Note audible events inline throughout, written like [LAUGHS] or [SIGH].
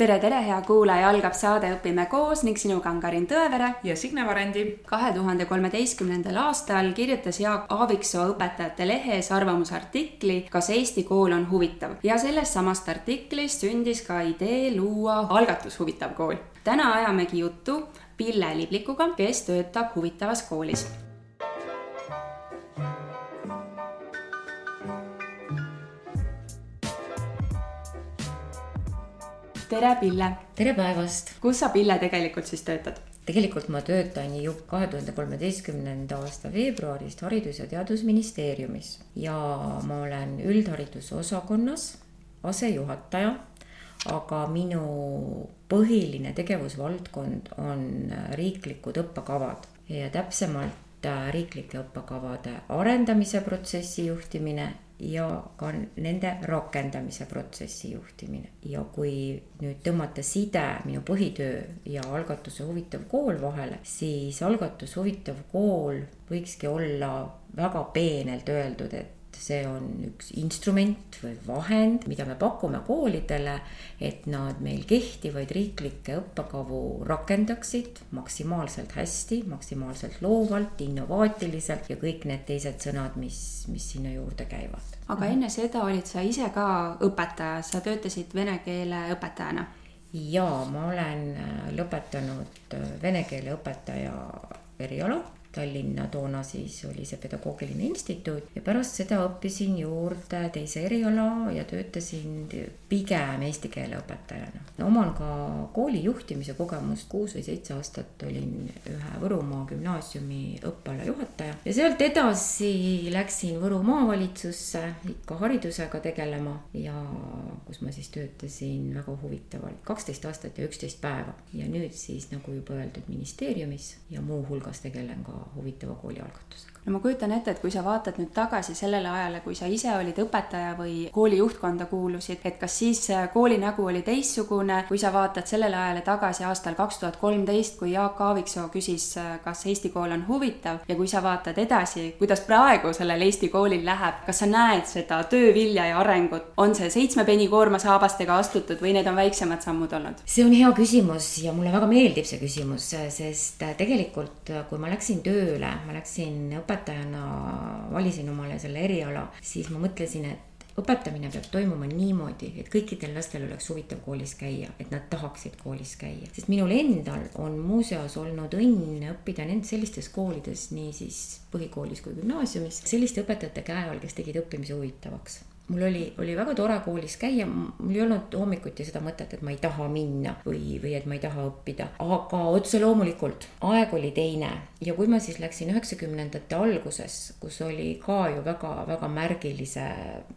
tere, tere, hea kuulaja, algab saade Õpime koos ning sinuga on Karin Tõevere. ja Signe Varendi. kahe tuhande kolmeteistkümnendal aastal kirjutas Jaak Aaviksoo Õpetajate Lehes arvamusartikli Kas Eesti kool on huvitav ja sellest samast artiklist sündis ka idee luua algatus Huvitav kool. täna ajamegi juttu Pille Liblikuga, kes töötab huvitavas koolis tere, Pille. tere päevast. kus sa, Pille, tegelikult siis töötad? tegelikult ma töötan ju kahe tuhande kolmeteistkümnenda aasta veebruarist Haridus- ja Teadusministeeriumis ja ma olen üldharidusosakonnas asejuhataja, aga minu põhiline tegevusvaldkond on riiklikud õppekavad ja täpsemalt riiklike õppekavade arendamise protsessi juhtimine ja ka nende rakendamise protsessi juhtimine. ja kui nüüd tõmmata side minu põhitöö ja algatuse Huvitav kool vahele, siis algatus Huvitav kool võikski olla väga peenelt öeldud, et see on üks instrument või vahend, mida me pakume koolidele, et nad meil kehtivaid riiklikke õppekavu rakendaksid maksimaalselt hästi, maksimaalselt loovalt, innovaatiliselt ja kõik need teised sõnad, mis, mis sinna juurde käivad. aga enne seda olid sa ise ka õpetaja, sa töötasid vene keele õpetajana jaa, ma olen lõpetanud vene keele õpetaja eriala Tallinna toona siis oli see pedagoogiline instituut ja pärast seda õppisin juurde teise eriala ja töötasin pigem eesti keele õpetajana. oman ka kooli juhtimise kogemust, kuus või seitse aastat olin ühe Võrumaa gümnaasiumi õppeala juhataja ja sealt edasi läksin Võru maavalitsusse ikka haridusega tegelema ja kus ma siis töötasin väga huvitavalt kaksteist aastat ja üksteist päeva ja nüüd siis nagu juba öeldud ministeeriumis ja muuhulgas tegelen ka huvitava kooli algatusega no ma kujutan ette, et kui sa vaatad nüüd tagasi sellele ajale, kui sa ise olid õpetaja või kooli juhtkonda kuulusid, et kas siis kooli nägu oli teistsugune, kui sa vaatad sellele ajale tagasi aastal kaks tuhat kolmteist, kui Jaak Aaviksoo küsis, kas Eesti kool on huvitav ja kui sa vaatad edasi, kuidas praegu sellel Eesti koolil läheb, kas sa näed seda töövilja ja arengut, on see seitsme penikoorma saabastega astutud või need on väiksemad sammud olnud? see on hea küsimus ja mulle väga meeldib see küsimus, sest tegelikult kui ma läksin tööle, ma läksin õpetajana valisin omale selle eriala, siis ma mõtlesin, et õpetamine peab toimuma niimoodi, et kõikidel lastel oleks huvitav koolis käia, et nad tahaksid koolis käia. sest minul endal on muuseas olnud õnn õppida nendes sellistes koolides, nii siis põhikoolis kui gümnaasiumis, selliste õpetajate käe all, kes tegid õppimise huvitavaks mul oli, oli väga tore koolis käia, mul ei olnud hommikuti seda mõtet, et ma ei taha minna või, või et ma ei taha õppida, aga otse loomulikult aeg oli teine. Ja kui ma siis läksin üheksakümnendate alguses, kus oli ka ju väga-väga märgilise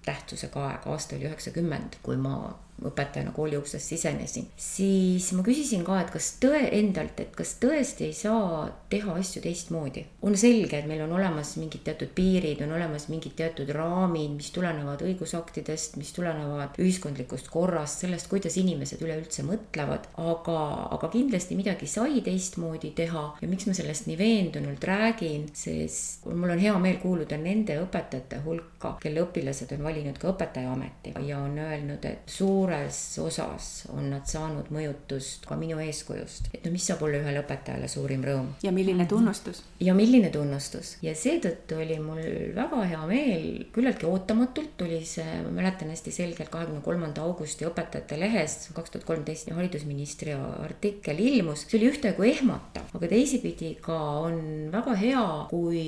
tähtsusega aeg, aasta oli üheksakümmend, kui ma õpetajana kooli uksest sisenesin, siis ma küsisin ka, et kas tõe endalt, et kas tõesti ei saa teha asju teistmoodi. on selge, et meil on olemas mingid teatud piirid, on olemas mingid teatud raamid, mis tulenevad õigusaktidest, mis tulenevad ühiskondlikust korrast, sellest, kuidas inimesed üleüldse mõtlevad, aga, aga kindlasti midagi sai teistmoodi teha ja miks ma sellest nii veendunult räägin, sest mul on hea meel kuuluda nende õpetajate hulka, kelle õpilased on valinud ka õpetajaameti ja on öelnud, et suur suures osas on nad saanud mõjutust ka minu eeskujust, et no mis saab olla ühele õpetajale suurim rõõm. ja milline tunnustus. ja milline tunnustus ja seetõttu oli mul väga hea meel, küllaltki ootamatult tuli see, ma mäletan hästi selgelt, kahekümne kolmanda augusti Õpetajate Lehes kaks tuhat kolmteist haridusministri artikkel ilmus, see oli ühtaegu ehmatav, aga teisipidi ka on väga hea, kui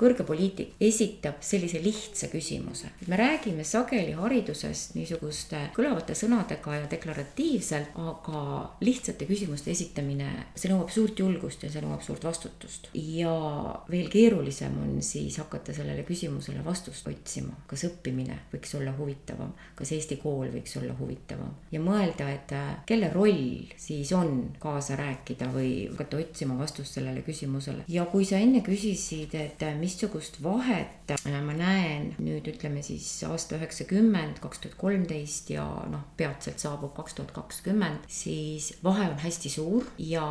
kõrge poliitik esitab sellise lihtsa küsimuse. me räägime sageli haridusest niisuguste kõlavate sõnadega ja deklaratiivselt, aga lihtsate küsimuste esitamine, see nõuab suurt julgust ja see nõuab suurt vastutust. ja veel keerulisem on siis hakata sellele küsimusele vastust otsima, kas õppimine võiks olla huvitavam, kas Eesti kool võiks olla huvitavam ja mõelda, et äh, kelle roll siis on kaasa rääkida või hakata otsima vastust sellele küsimusele. ja kui sa enne küsisid, et äh, missugust vahet äh, ma näen nüüd ütleme siis aasta üheksakümmend, kaks tuhat kolmteist ja noh, peatselt saabub kaks tuhat kakskümmend, siis vahe on hästi suur ja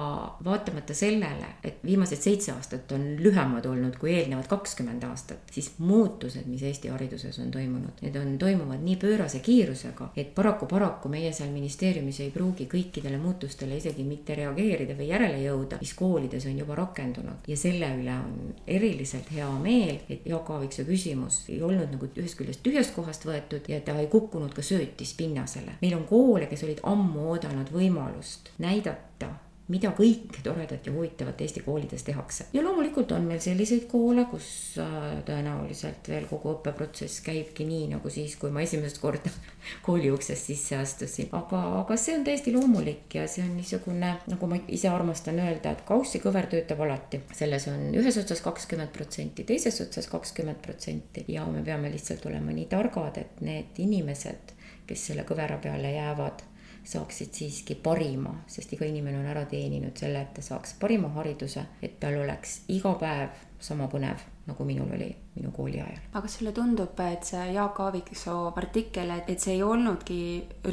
vaatamata sellele, et viimased seitse aastat on lühemad olnud kui eelnevad kakskümmend aastat, siis muutused, mis Eesti hariduses on toimunud, need on, toimuvad nii pöörase kiirusega, et paraku, paraku meie seal ministeeriumis ei pruugi kõikidele muutustele isegi mitte reageerida või järele jõuda, mis koolides on juba rakendunud. Ja selle üle on eriliselt hea meel, et Jaak Aaviksoo küsimus ei olnud nagu ühest küljest tühjast kohast võetud ja ta ei kukkunud ka söötis pinnasele. meil on koole, kes olid ammu oodanud võimalust näidata mida kõike toredat ja huvitavat Eesti koolides tehakse. ja loomulikult on meil selliseid koole, kus äh, tõenäoliselt veel kogu õppeprotsess käibki nii, nagu siis, kui ma esimest korda [LAUGHS] kooli uksest sisse astusin. aga, aga see on täiesti loomulik ja see on niisugune, nagu ma ise armastan öelda, et kaussi kõver töötab alati. selles on ühes otsas kakskümmend protsenti, teises otsas kakskümmend protsenti ja me peame lihtsalt olema nii targad, et need inimesed, kes selle kõvera peale jäävad saaksid siiski parima, sest iga inimene on ära teeninud selle, et ta saaks parima hariduse, et tal oleks iga päev sama põnev, nagu minul oli minu kooli ajal. aga kas sulle tundub, et see Jaak Aaviksoo artikkel, et, et see ei olnudki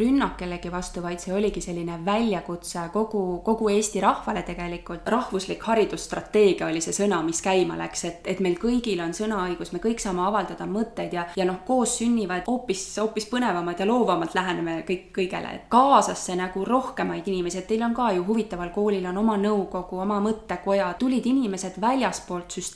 rünnak kellegi vastu, vaid see oligi selline väljakutse kogu, kogu Eesti rahvale tegelikult. rahvuslik haridusstrateegia oli see sõna, mis käima läks, et, et meil kõigil on sõnaõigus, me kõik saame avaldada mõtteid ja, ja noh, koos sünnivad hoopis, hoopis põnevamad ja loovamalt läheneme kõik kõigele. kaasas see nagu rohkemaid inimesi, et teil on ka ju huvitaval koolil on oma nõukogu, oma mõttekoja, tulid inimesed väljaspoolt süsteemi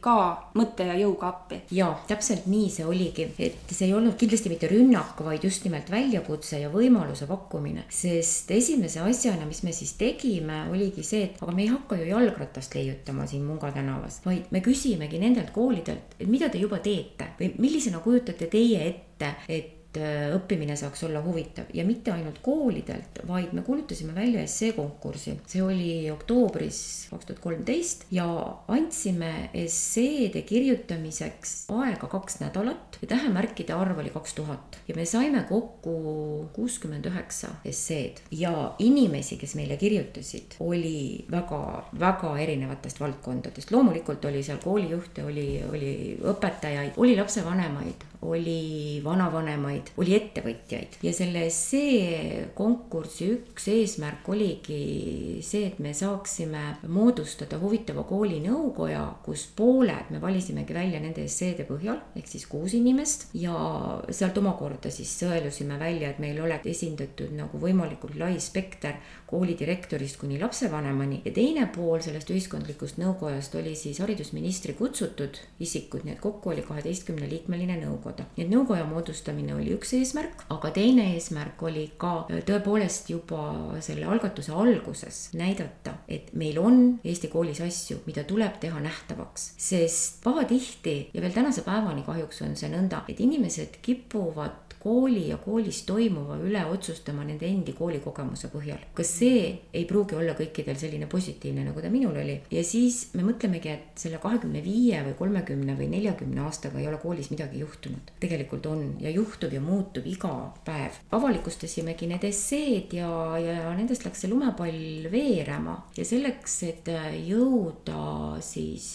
ka mõtte ja jõuga appi. jaa, täpselt nii see oligi, et see ei olnud kindlasti mitte rünnak, vaid just nimelt väljakutse ja võimaluse pakkumine. sest esimese asjana, mis me siis tegime, oligi see, et aga me ei hakka ju jalgratast leiutama siin Munga tänavas, vaid me küsimegi nendelt koolidelt, et mida te juba teete või millisena kujutate teie ette, et et äh, õppimine saaks olla huvitav ja mitte ainult koolidelt, vaid me kuulutasime välja esseekonkursi. see oli oktoobris kaks tuhat kolmteist ja andsime esseede kirjutamiseks aega kaks nädalat ja tähemärkide arv oli kaks tuhat ja me saime kokku kuuskümmend üheksa esseed ja inimesi, kes meile kirjutasid, oli väga-väga erinevatest valdkondadest. loomulikult oli seal koolijuhte, oli, oli õpetajaid, oli lapsevanemaid, oli vanavanemaid, oli ettevõtjaid. Ja selle essee konkursi üks eesmärk oligi see, et me saaksime moodustada huvitava kooli nõukoja, kus pooled me valisimegi välja nende esseede põhjal, ehk siis kuus inimest. Ja sealt omakorda siis sõelusime välja, et meil oleks esindatud nagu võimalikult lai spekter koolidirektorist kuni lapsevanemani ja teine pool sellest ühiskondlikust nõukojast oli siis haridusministri kutsutud isikud, nii et kokku oli kaheteistkümne liikmeline nõukoda. nii et nõukoja moodustamine oli üks eesmärk, aga teine eesmärk oli ka äh, tõepoolest juba selle algatuse alguses näidata, et meil on Eesti koolis asju, mida tuleb teha nähtavaks, sest pahatihti ja veel tänase päevani kahjuks on see nõnda, et inimesed kipuvad kooli ja koolis toimuva üle otsustama nende endi koolikogemuse põhjal. kas see ei pruugi olla kõikidel selline positiivne, nagu ta minul oli. ja siis me mõtlemegi, et selle kahekümne viie või kolmekümne või neljakümne aastaga ei ole koolis midagi juhtunud. tegelikult on ja juhtub ja muutub iga päev. avalikustasimegi need esseed ja, ja nendest läks see lumepall veerema ja selleks, et jõuda siis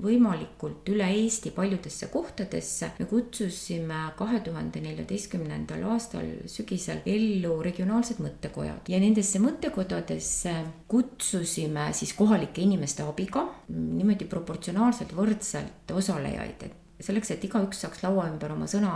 võimalikult üle Eesti paljudesse kohtadesse, me kutsusime kahe tuhande nelja neljateistkümnendal aastal sügisel ellu regionaalsed mõttekojad. Ja nendesse mõttekodadesse kutsusime siis kohalike inimeste abiga niimoodi proportsionaalselt võrdselt osalejaid, et selleks, et igaüks saaks laua ümber oma sõna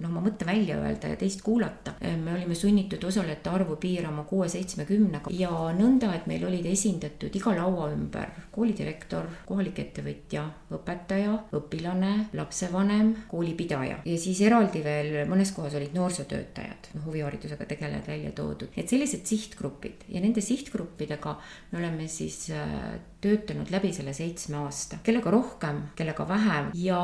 noh, oma mõtte välja öelda ja teist kuulata. me olime sunnitud osalejate arvu piirama kuue-seitsmekümnega ja nõnda, et meil olid esindatud iga laua ümber koolidirektor, kohalik ettevõtja, õpetaja, õpilane, lapsevanem, koolipidaja. Ja siis eraldi veel mõnes kohas olid noorsootöötajad, noh huviharidusega tegelejad välja toodud, et sellised sihtgrupid. Ja nende sihtgruppidega me oleme siis äh, töötanud läbi selle seitsme aasta, kellega rohkem, kellega vähem. Ja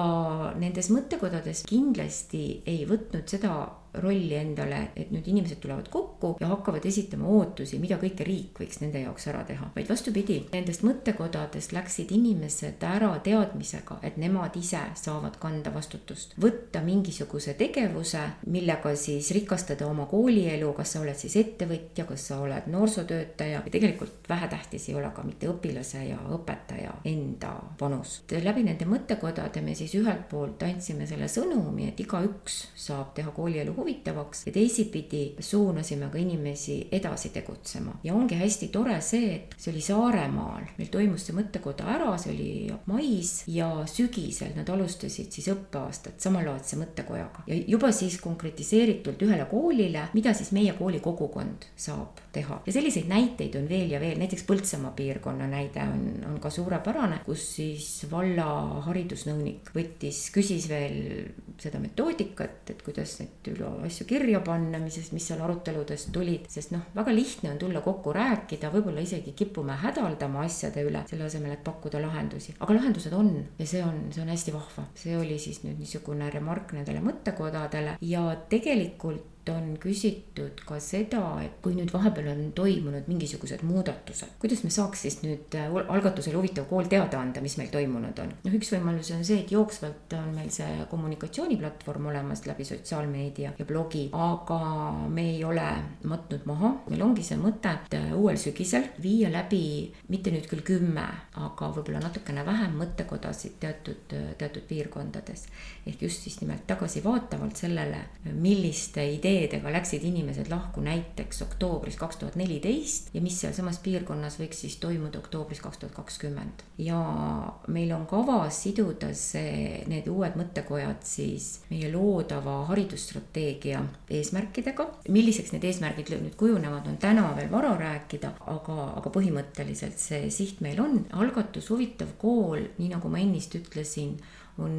nendes mõttekodades kindlasti ei võtnud seda rolli endale, et nüüd inimesed tulevad kokku ja hakkavad esitama ootusi, mida kõike riik võiks nende jaoks ära teha, vaid vastupidi, nendest mõttekodadest läksid inimesed ära teadmisega, et nemad ise saavad kanda vastutust. võtta mingisuguse tegevuse, millega siis rikastada oma koolielu, kas sa oled siis ettevõtja, kas sa oled noorsootöötaja ja tegelikult vähetähtis ei ole ka mitte õpilase ja õpetaja enda panus. läbi nende mõttekodade me siis ühelt poolt andsime selle sõnumi, et igaüks saab teha koolielu huvitavaks. Ja teisipidi suunasime ka inimesi edasi tegutsema. ja ongi hästi tore see, et see oli Saaremaal, meil toimus see mõttekoda ära, see oli mais ja sügisel nad alustasid siis õppeaastat samalaadse mõttekojaga. Ja juba siis konkretiseeritult ühele koolile, mida siis meie kooli kogukond saab teha. ja selliseid näiteid on veel ja veel, näiteks Põltsamaa piirkonna näide on, on ka suurepärane, kus siis valla haridusnõunik võttis, küsis veel seda metoodikat, et kuidas neid asju kirja panna, mis, mis seal aruteludest tulid, sest noh, väga lihtne on tulla kokku rääkida, võib-olla isegi kipume hädaldama asjade üle, selle asemel, et pakkuda lahendusi. aga lahendused on ja see on, see on hästi vahva. see oli siis nüüd niisugune remark nendele mõttekodadele ja tegelikult on küsitud ka seda, et kui nüüd vahepeal on toimunud mingisugused muudatused, kuidas me saaks siis nüüd äh, algatusel Huvitav kool teada anda, mis meil toimunud on. noh, üks võimalus on see, et jooksvalt on meil see kommunikatsiooniplatvorm olemas läbi sotsiaalmeedia ja blogi, aga me ei ole matnud maha, meil ongi see mõte, et äh, uuel sügisel viia läbi mitte nüüd küll kümme, aga võib-olla natukene vähem mõttekodasid teatud, äh, teatud piirkondades. ehk just siis nimelt tagasivaatavalt sellele, milliste ideede ideedega läksid inimesed lahku näiteks oktoobris kaks tuhat neliteist ja mis sealsamas piirkonnas võiks siis toimuda oktoobris kaks tuhat kakskümmend. ja meil on kavas siduda see, need uued mõttekojad siis meie loodava haridusstrateegia eesmärkidega. milliseks need eesmärgid nüüd kujunevad, on täna veel vara rääkida, aga, aga põhimõtteliselt see siht meil on. algatus Huvitav kool, nii nagu ma ennist ütlesin on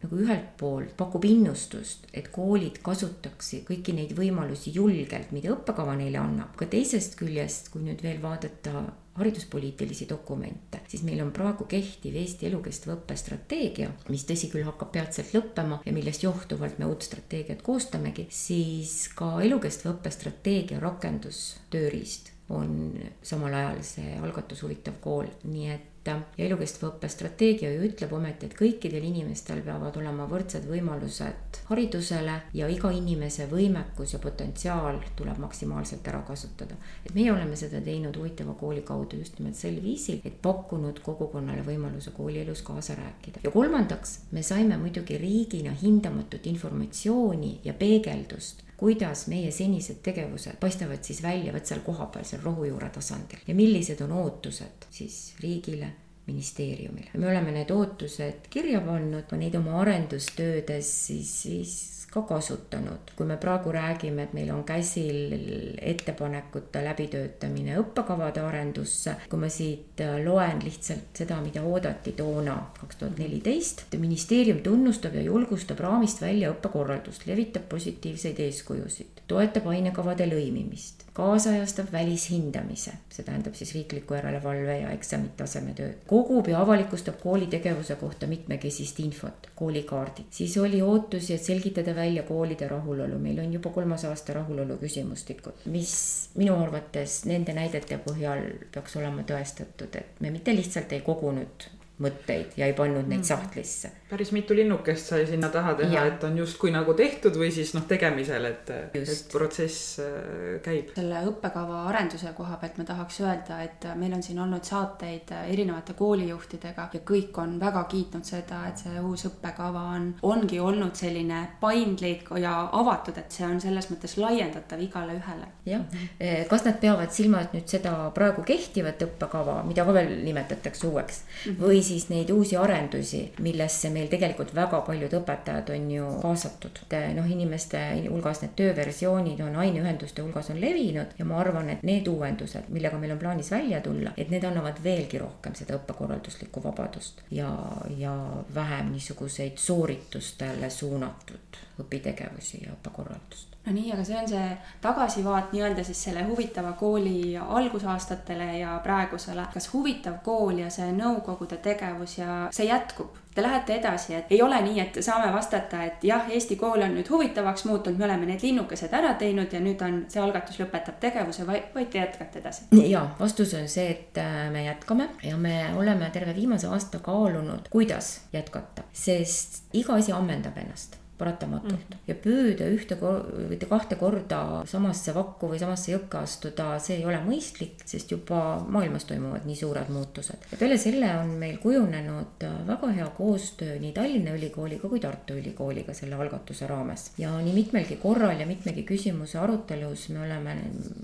nagu ühelt poolt pakub innustust, et koolid kasutaks kõiki neid võimalusi julgelt, mida õppekava neile annab, aga teisest küljest, kui nüüd veel vaadata hariduspoliitilisi dokumente, siis meil on praegu kehtiv Eesti elukestva õppe strateegia, mis tõsi küll hakkab peatselt lõppema ja millest johtuvalt me uut strateegiat koostamegi, siis ka elukestva õppe strateegia rakendustööriist on samal ajal see algatus Huvitav kool, nii et ja elukestva õppe strateegia ju ütleb ometi, et kõikidel inimestel peavad olema võrdsed võimalused haridusele ja iga inimese võimekus ja potentsiaal tuleb maksimaalselt ära kasutada. et meie oleme seda teinud huvitava kooli kaudu just nimelt sel viisil, et pakkunud kogukonnale võimaluse koolielus kaasa rääkida. ja kolmandaks, me saime muidugi riigina hindamatut informatsiooni ja peegeldust kuidas meie senised tegevused paistavad siis välja vot seal kohapeal, seal rohujuure tasandil ja millised on ootused siis riigile ministeeriumile. me oleme need ootused kirja pannud, neid oma arendustöödes siis, siis ka kasutanud. kui me praegu räägime, et meil on käsil ettepanekute läbitöötamine õppekavade arendusse, kui ma siit loen lihtsalt seda, mida oodati toona, kaks tuhat neliteist. ministeerium tunnustab ja julgustab raamist välja õppekorraldust, levitab positiivseid eeskujusid, toetab ainekavade lõimimist, kaasajastab välishindamise, see tähendab siis riikliku järelevalve ja eksamite tasemetööd, kogub ja avalikustab kooli tegevuse kohta mitmekesist infot, koolikaardid. siis oli ootusi, et selgitada välja koolide rahulolu, meil on juba kolmas aasta rahulolu küsimustikud, mis minu arvates nende näidete põhjal peaks olema tõestatud, et me mitte lihtsalt ei kogunud mõtteid ja ei pannud neid mm. sahtlisse. päris mitu linnukest sai sinna taha teha, et on justkui nagu tehtud või siis noh, tegemisel, et, et protsess äh, käib. selle õppekava arenduse koha pealt ma tahaks öelda, et meil on siin olnud saateid erinevate koolijuhtidega ja kõik on väga kiitnud seda, et see uus õppekava on, ongi olnud selline paindlik ja avatud, et see on selles mõttes laiendatav igale ühele. jah, eh, kas nad peavad silmas nüüd seda praegu kehtivat õppekava, mida ka veel nimetatakse uueks -hmm. või siis neid uusi arendusi, millesse meil tegelikult väga paljud õpetajad on ju kaasatud. noh, inimeste hulgas need tööversioonid on aineühenduste hulgas on levinud ja ma arvan, et need uuendused, millega meil on plaanis välja tulla, et need annavad veelgi rohkem seda õppekorralduslikku vabadust ja, ja vähem niisuguseid sooritustele suunatud õpitegevusi ja õppekorraldust no nii, aga see on see tagasivaat nii-öelda siis selle huvitava kooli algusaastatele ja praegusele. kas huvitav kool ja see nõukogude tegevus ja see jätkub? Te lähete edasi, et ei ole nii, et saame vastata, et jah, Eesti kool on nüüd huvitavaks muutunud, me oleme need linnukesed ära teinud ja nüüd on see algatus lõpetab tegevuse, vaid, te jätkate edasi? ja vastus on see, et äh, me jätkame ja me oleme terve viimase aasta kaalunud, kuidas jätkata, sest iga asi ammendab ennast paratamatult mm. ja püüda ühte või kahte korda samasse vakku või samasse jõkke astuda, see ei ole mõistlik, sest juba maailmas toimuvad nii suured muutused. ja peale selle on meil kujunenud väga hea koostöö nii Tallinna Ülikooliga kui Tartu Ülikooliga selle algatuse raames ja nii mitmelgi korral ja mitmegi küsimuse arutelus me oleme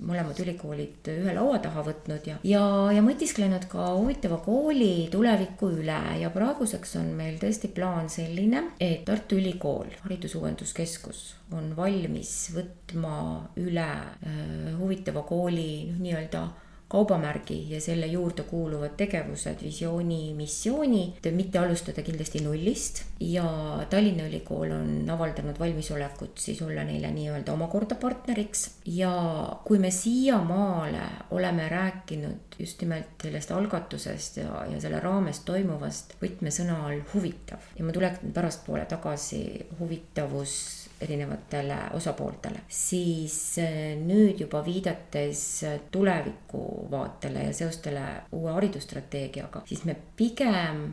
mõlemad ülikoolid ühe laua taha võtnud ja, ja, ja mõtisklenud ka huvitava kooli tuleviku üle ja praeguseks on meil tõesti plaan selline, et Tartu Ülikool, Haridusuuenduskeskus on valmis võtma üle äh, huvitava kooli noh, nii-öelda kaubamärgi ja selle juurde kuuluvad tegevused, visiooni, missiooni, mitte alustada kindlasti nullist. Ja Tallinna Ülikool on avaldanud valmisolekut siis olla neile nii-öelda omakorda partneriks. Ja kui me siiamaale oleme rääkinud just nimelt sellest algatusest ja, ja selle raames toimuvast võtmesõna all huvitav. Ja ma tulen pärastpoole tagasi huvitavus erinevatele osapooltele, siis eh, nüüd juba viidates tulevikuvaatele ja seostele uue haridusstrateegiaga, siis me pigem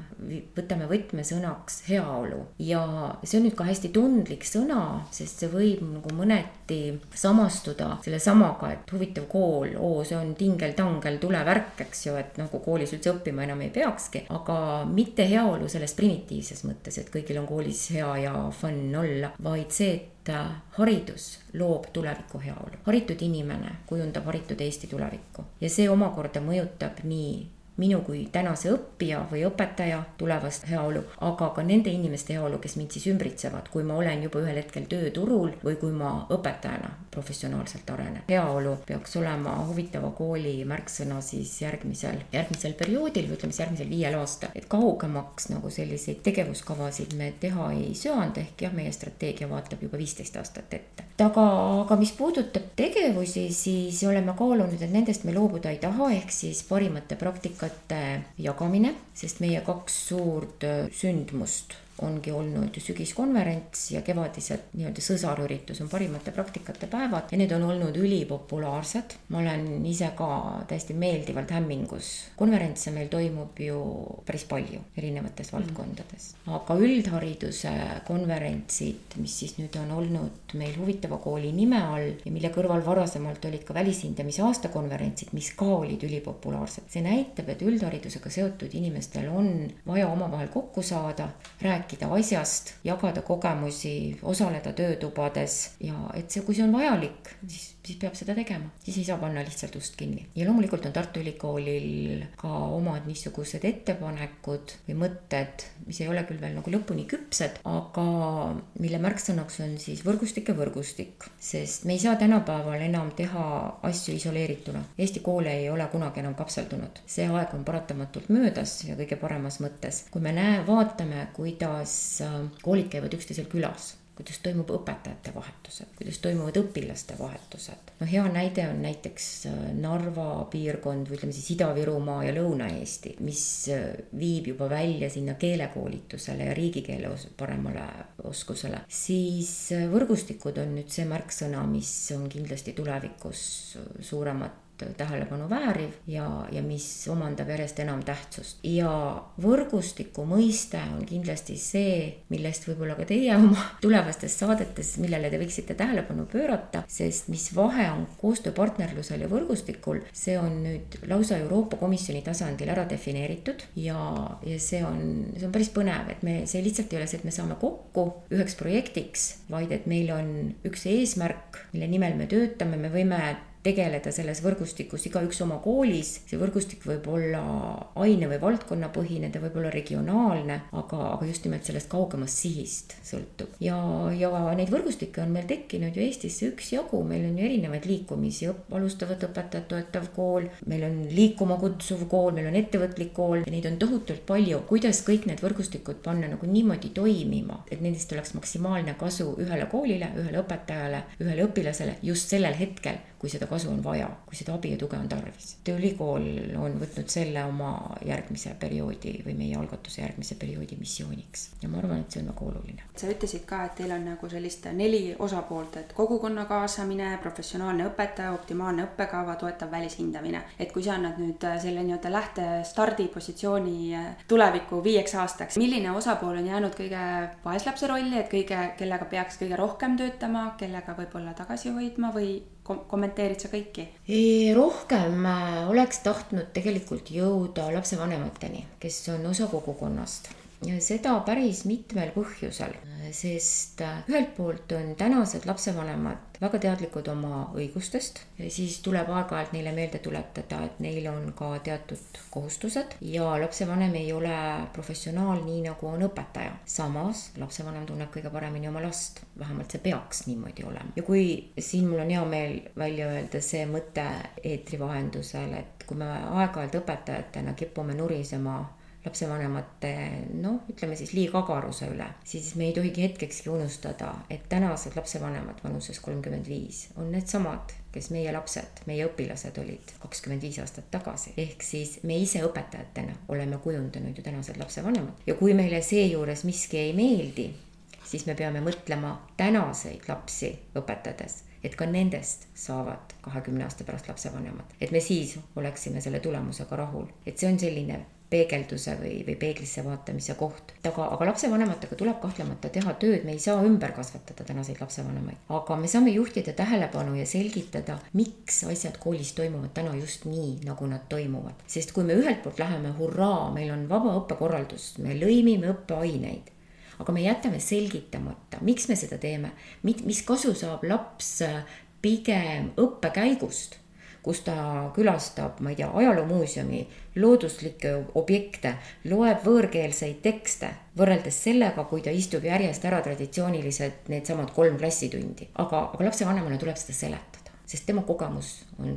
võtame võtmesõnaks heaolu. Ja see on nüüd ka hästi tundlik sõna, sest see võib nagu mõneti samastuda sellesamaga, et huvitav kool, oo, see on tingel-tangel tulevärk, eks ju, et nagu koolis üldse õppima enam ei peakski, aga mitte heaolu selles primitiivses mõttes, et kõigil on koolis hea ja fun olla, vaid see, et äh, haridus loob tuleviku heaolu. haritud inimene kujundab haritud Eesti tulevikku ja see omakorda mõjutab nii minu kui tänase õppija või õpetaja tulevast heaolu, aga ka nende inimeste heaolu, kes mind siis ümbritsevad, kui ma olen juba ühel hetkel tööturul või kui ma õpetajana professionaalselt arenen. heaolu peaks olema huvitava kooli märksõna siis järgmisel, järgmisel perioodil või ütleme siis järgmisel viiel aastal. et kaugemaks nagu selliseid tegevuskavasid me teha ei söanda, ehk jah, meie strateegia vaatab juba viisteist aastat ette. aga, aga mis puudutab tegevusi, siis oleme kaalunud, et nendest me loobuda ei taha, ehk siis parimate praktikate praktikate jagamine, sest meie kaks suurt äh, sündmust ongi olnud ju sügiskonverents ja kevadised nii-öelda sõsarüritus on parimate praktikate päevad ja need on olnud ülipopulaarsed. ma olen ise ka täiesti meeldivalt hämmingus. konverentse meil toimub ju päris palju erinevates mm. valdkondades, aga üldhariduse konverentsid, mis siis nüüd on olnud meil huvitava kooli nime all ja mille kõrval varasemalt olid ka välishindamise aastakonverentsid, mis ka olid ülipopulaarsed. see näitab, et üldharidusega seotud inimestel on vaja omavahel kokku saada, rääkida rääkida asjast, jagada kogemusi, osaleda töötubades ja et see, kui see on vajalik, siis siis peab seda tegema, siis ei saa panna lihtsalt ust kinni. ja loomulikult on Tartu Ülikoolil ka omad niisugused ettepanekud või mõtted, mis ei ole küll veel nagu lõpuni küpsed, aga mille märksõnaks on siis võrgustike võrgustik. sest me ei saa tänapäeval enam teha asju isoleerituna. Eesti koole ei ole kunagi enam kapseldunud. see aeg on paratamatult möödas ja kõige paremas mõttes. kui me näe, vaatame, kuidas äh, koolid käivad üksteisel külas kuidas toimub õpetajate vahetused, kuidas toimuvad õpilaste vahetused. no hea näide on näiteks äh, Narva piirkond või ütleme siis Ida-Virumaa ja Lõuna-Eesti, mis äh, viib juba välja sinna keelekoolitusele ja riigikeele paremale oskusele, siis äh, võrgustikud on nüüd see märksõna, mis on kindlasti tulevikus suuremat tähelepanu vääriv ja, ja mis omandab järjest enam tähtsust. ja võrgustiku mõiste on kindlasti see, millest võib-olla ka teie oma [LAUGHS] tulevastes saadetes, millele te võiksite tähelepanu pöörata, sest mis vahe on koostööpartnerlusel ja võrgustikul, see on nüüd lausa Euroopa Komisjoni tasandil ära defineeritud ja, ja see on, see on päris põnev, et me, see lihtsalt ei ole see, et me saame kokku üheks projektiks, vaid et meil on üks eesmärk, mille nimel me töötame, me võime tegeleda selles võrgustikus igaüks oma koolis, see võrgustik võib olla aine- või valdkonnapõhine, ta võib olla regionaalne, aga, aga just nimelt sellest kaugemast sihist sõltub. ja, ja neid võrgustikke on meil tekkinud ju Eestisse üksjagu, meil on ju erinevaid liikumisi, alustavat õpetajat toetav kool, meil on liikuma kutsuv kool, meil on ettevõtlik kool. Neid on tohutult palju. kuidas kõik need võrgustikud panna nagu niimoodi toimima, et nendest oleks maksimaalne kasu ühele koolile, ühele õpetajale, ühele õpilasele just sellel hetkel, kui seda kasu on vaja, kui seda abi ja tuge on tarvis. ülikool on võtnud selle oma järgmise perioodi või meie algatuse järgmise perioodi missiooniks ja ma arvan, et see on väga oluline. sa ütlesid ka, et teil on nagu sellist neli osapoolt, et kogukonna kaasamine, professionaalne õpetaja, optimaalne õppekava, toetav välishindamine. et kui sa annad nüüd selle nii-öelda lähte stardipositsiooni tulevikku viieks aastaks, milline osapool on jäänud kõige vaeslapse rolli, et kõige, kellega peaks kõige rohkem töötama, kellega võib-olla tagasi hoidma või kom kommenteerid sa kõiki? rohkem äh, oleks tahtnud tegelikult jõuda lapsevanemateni, kes on osa kogukonnast ja seda päris mitmel põhjusel, sest äh, ühelt poolt on tänased lapsevanemad väga teadlikud oma õigustest, siis tuleb aeg-ajalt neile meelde tuletada, et neil on ka teatud kohustused ja lapsevanem ei ole professionaal, nii nagu on õpetaja. samas lapsevanem tunneb kõige paremini oma last, vähemalt see peaks niimoodi olema. ja kui siin mul on hea meel välja öelda see mõte eetri vahendusel, et kui me aeg-ajalt õpetajatena kipume nurisema lapsevanemate noh, ütleme siis liigagaruse üle, siis me ei tohigi hetkekski unustada, et tänased lapsevanemad vanuses kolmkümmend viis on needsamad, kes meie lapsed, meie õpilased olid kakskümmend viis aastat tagasi. ehk siis me ise õpetajatena oleme kujundanud ju tänased lapsevanemad. Ja kui meile seejuures miski ei meeldi, siis me peame mõtlema tänaseid lapsi õpetades et ka nendest saavad kahekümne aasta pärast lapsevanemad, et me siis oleksime selle tulemusega rahul, et see on selline peegelduse või, või peeglisse vaatamise koht. aga, aga lapsevanematega tuleb kahtlemata teha tööd, me ei saa ümber kasvatada tänaseid lapsevanemaid, aga me saame juhtida tähelepanu ja selgitada, miks asjad koolis toimuvad täna just nii, nagu nad toimuvad. sest kui me ühelt poolt läheme hurraa, meil on vaba õppekorraldus, me lõimime õppeaineid, aga me jätame selgitamata, miks me seda teeme, mis kasu saab laps pigem õppekäigust kus ta külastab, ma ei tea, ajaloomuuseumi, looduslikke objekte, loeb võõrkeelseid tekste, võrreldes sellega, kui ta istub järjest ära traditsioonilised needsamad kolm klassitundi. aga, aga lapsevanemale tuleb seda seletada, sest tema kogemus on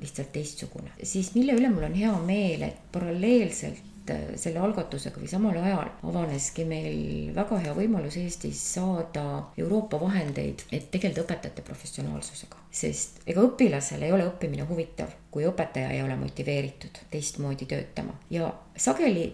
lihtsalt teistsugune. siis mille üle mul on hea meel, et paralleelselt selle algatusega või samal ajal avaneski meil väga hea võimalus Eestis saada Euroopa vahendeid, et tegeleda õpetajate professionaalsusega. sest ega õpilasel ei ole õppimine huvitav, kui õpetaja ei ole motiveeritud teistmoodi töötama ja sageli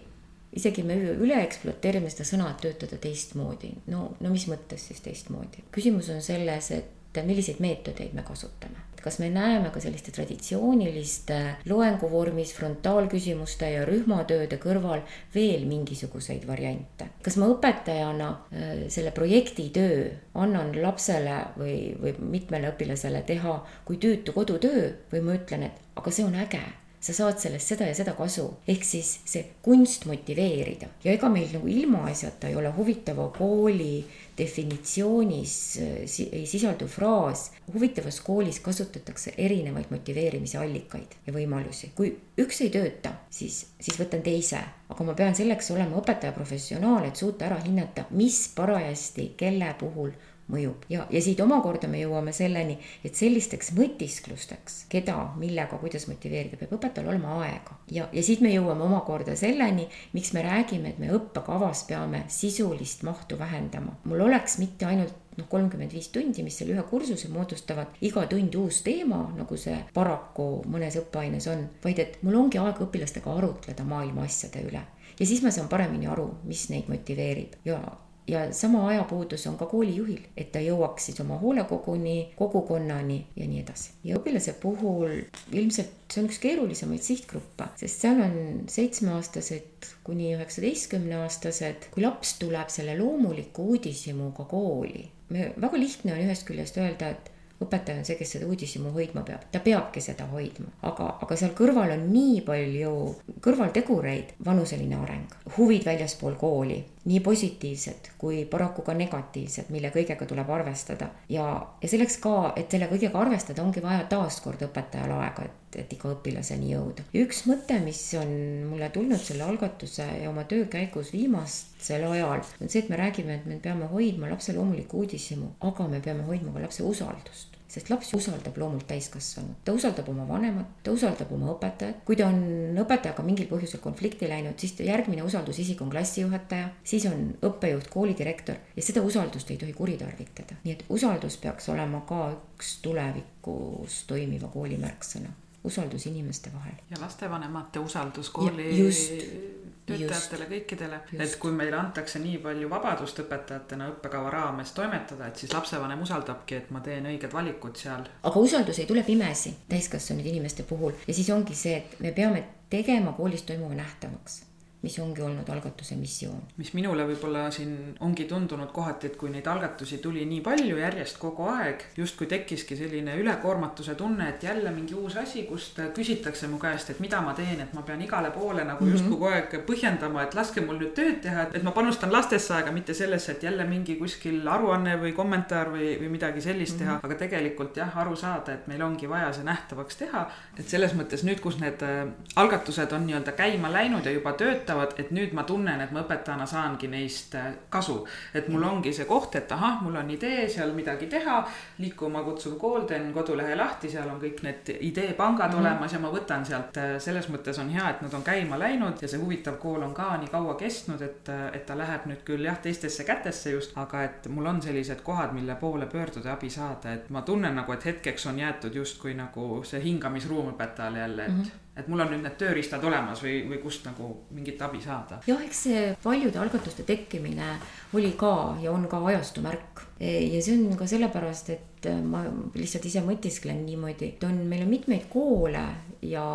isegi me üle ekspluateerime seda sõna, et töötada teistmoodi. no, no mis mõttes siis teistmoodi? küsimus on selles, et milliseid meetodeid me kasutame. Kas me näeme ka selliste traditsiooniliste loenguvormis frontaalküsimuste ja rühmatööde kõrval veel mingisuguseid variante? kas ma õpetajana äh, selle projekti töö annan lapsele või, või mitmele õpilasele teha kui tüütu kodutöö või ma ütlen, et aga see on äge sa saad sellest seda ja seda kasu, ehk siis see kunst motiveerida. Ja ega meil nagu ilmaasjata ei ole huvitava kooli definitsioonis äh, ei sisaldu fraas. huvitavas koolis kasutatakse erinevaid motiveerimise allikaid ja võimalusi. kui üks ei tööta, siis, siis võtan teise, aga ma pean selleks olema õpetaja professionaal, et suuta ära hinnata, mis parajasti kelle puhul mõjub ja, ja siit omakorda me jõuame selleni, et sellisteks mõtisklusteks, keda, millega, kuidas motiveerida, peab õpetajal olema aega. ja, ja siit me jõuame omakorda selleni, miks me räägime, et me õppekavas peame sisulist mahtu vähendama. mul oleks mitte ainult noh, kolmkümmend viis tundi, mis selle ühe kursuse moodustavad, iga tund uus teema, nagu see paraku mõnes õppeaines on, vaid et mul ongi aega õpilastega arutleda maailma asjade üle ja siis ma saan paremini aru, mis neid motiveerib ja ja sama ajapuudus on ka koolijuhil, et ta jõuaks siis oma hoolekoguni, kogukonnani ja nii edasi. ja õpilase puhul ilmselt see on üks keerulisemaid sihtgruppe, sest seal on seitsmeaastased kuni üheksateistkümneaastased. kui laps tuleb selle loomuliku uudishimuga kooli, me, väga lihtne on ühest küljest öelda, et õpetaja on see, kes seda uudishimu hoidma peab, ta peabki seda hoidma, aga, aga seal kõrval on nii palju kõrvaltegureid, vanuseline areng, huvid väljaspool kooli, nii positiivsed kui paraku ka negatiivsed, mille kõigega tuleb arvestada. ja, ja selleks ka, et selle kõigega arvestada, ongi vaja taaskord õpetajal aega, et, et iga õpilaseni jõuda. üks mõte, mis on mulle tulnud selle algatuse ja oma töö käigus viimasel ajal, on see, et me räägime, et me peame hoidma lapse loomulikku uudishimu, aga me peame hoidma ka lapse usaldust sest laps usaldab loomult täiskasvanut, ta usaldab oma vanemat, ta usaldab oma õpetajat. kui ta on õpetajaga mingil põhjusel konflikti läinud, siis järgmine usaldusisik on klassijuhataja, siis on õppejuht, koolidirektor ja seda usaldust ei tohi kuritarvitada. nii et usaldus peaks olema ka üks tulevikus toimiva kooli märksõna usaldus inimeste vahel. ja lastevanemate usaldus kooli just, töötajatele, kõikidele, et kui meile antakse nii palju vabadust õpetajatena õppekava raames toimetada, et siis lapsevanem usaldabki, et ma teen õiged valikud seal. aga usaldus ei tule pimesi täiskasvanud inimeste puhul. Ja siis ongi see, et me peame tegema koolis toimuva nähtavaks mis ongi olnud algatuse missioon. mis minule võib-olla siin ongi tundunud kohati, et kui neid algatusi tuli nii palju järjest kogu aeg, justkui tekkiski selline ülekoormatuse tunne, et jälle mingi uus asi, kust küsitakse mu käest, et mida ma teen, et ma pean igale poole nagu mm -hmm. justkui kogu aeg põhjendama, et laske mul nüüd tööd teha, et ma panustan lastesse aega, mitte sellesse, et jälle mingi kuskil aruanne või kommentaar või, või midagi sellist mm -hmm. teha, aga tegelikult jah, aru saada, et meil ongi vaja see nähtavaks teha. et selles mõttes nüüd, kus need äh, algatused on nii-öelda käima läinud ja juba töötavad, töötavad, et nüüd ma tunnen, et ma õpetajana saangi neist äh, kasu. et mul ongi see koht, et ahah, mul on idee seal midagi teha, liikuma kutsuv kool, teen kodulehe lahti, seal on kõik need ideepangad mm -hmm. olemas ja ma võtan sealt, äh, selles mõttes on hea, et nad on käima läinud ja see huvitav kool on ka nii kaua kestnud, et, äh, et ta läheb nüüd küll jah, teistesse kätesse just, aga et mul on sellised kohad, mille poole pöörduda abi saada, et ma tunnen nagu, et hetkeks on jäetud justkui nagu see hingamisruum õpetajale jälle, et mm -hmm et mul on nüüd need tööriistad olemas või, või kust nagu mingit abi saada. jah, eks see paljude algatuste tekkimine oli ka ja on ka ajastu märk. E, ja see on ka sellepärast, et ma lihtsalt ise mõtisklen niimoodi, et on, meil on mitmeid koole ja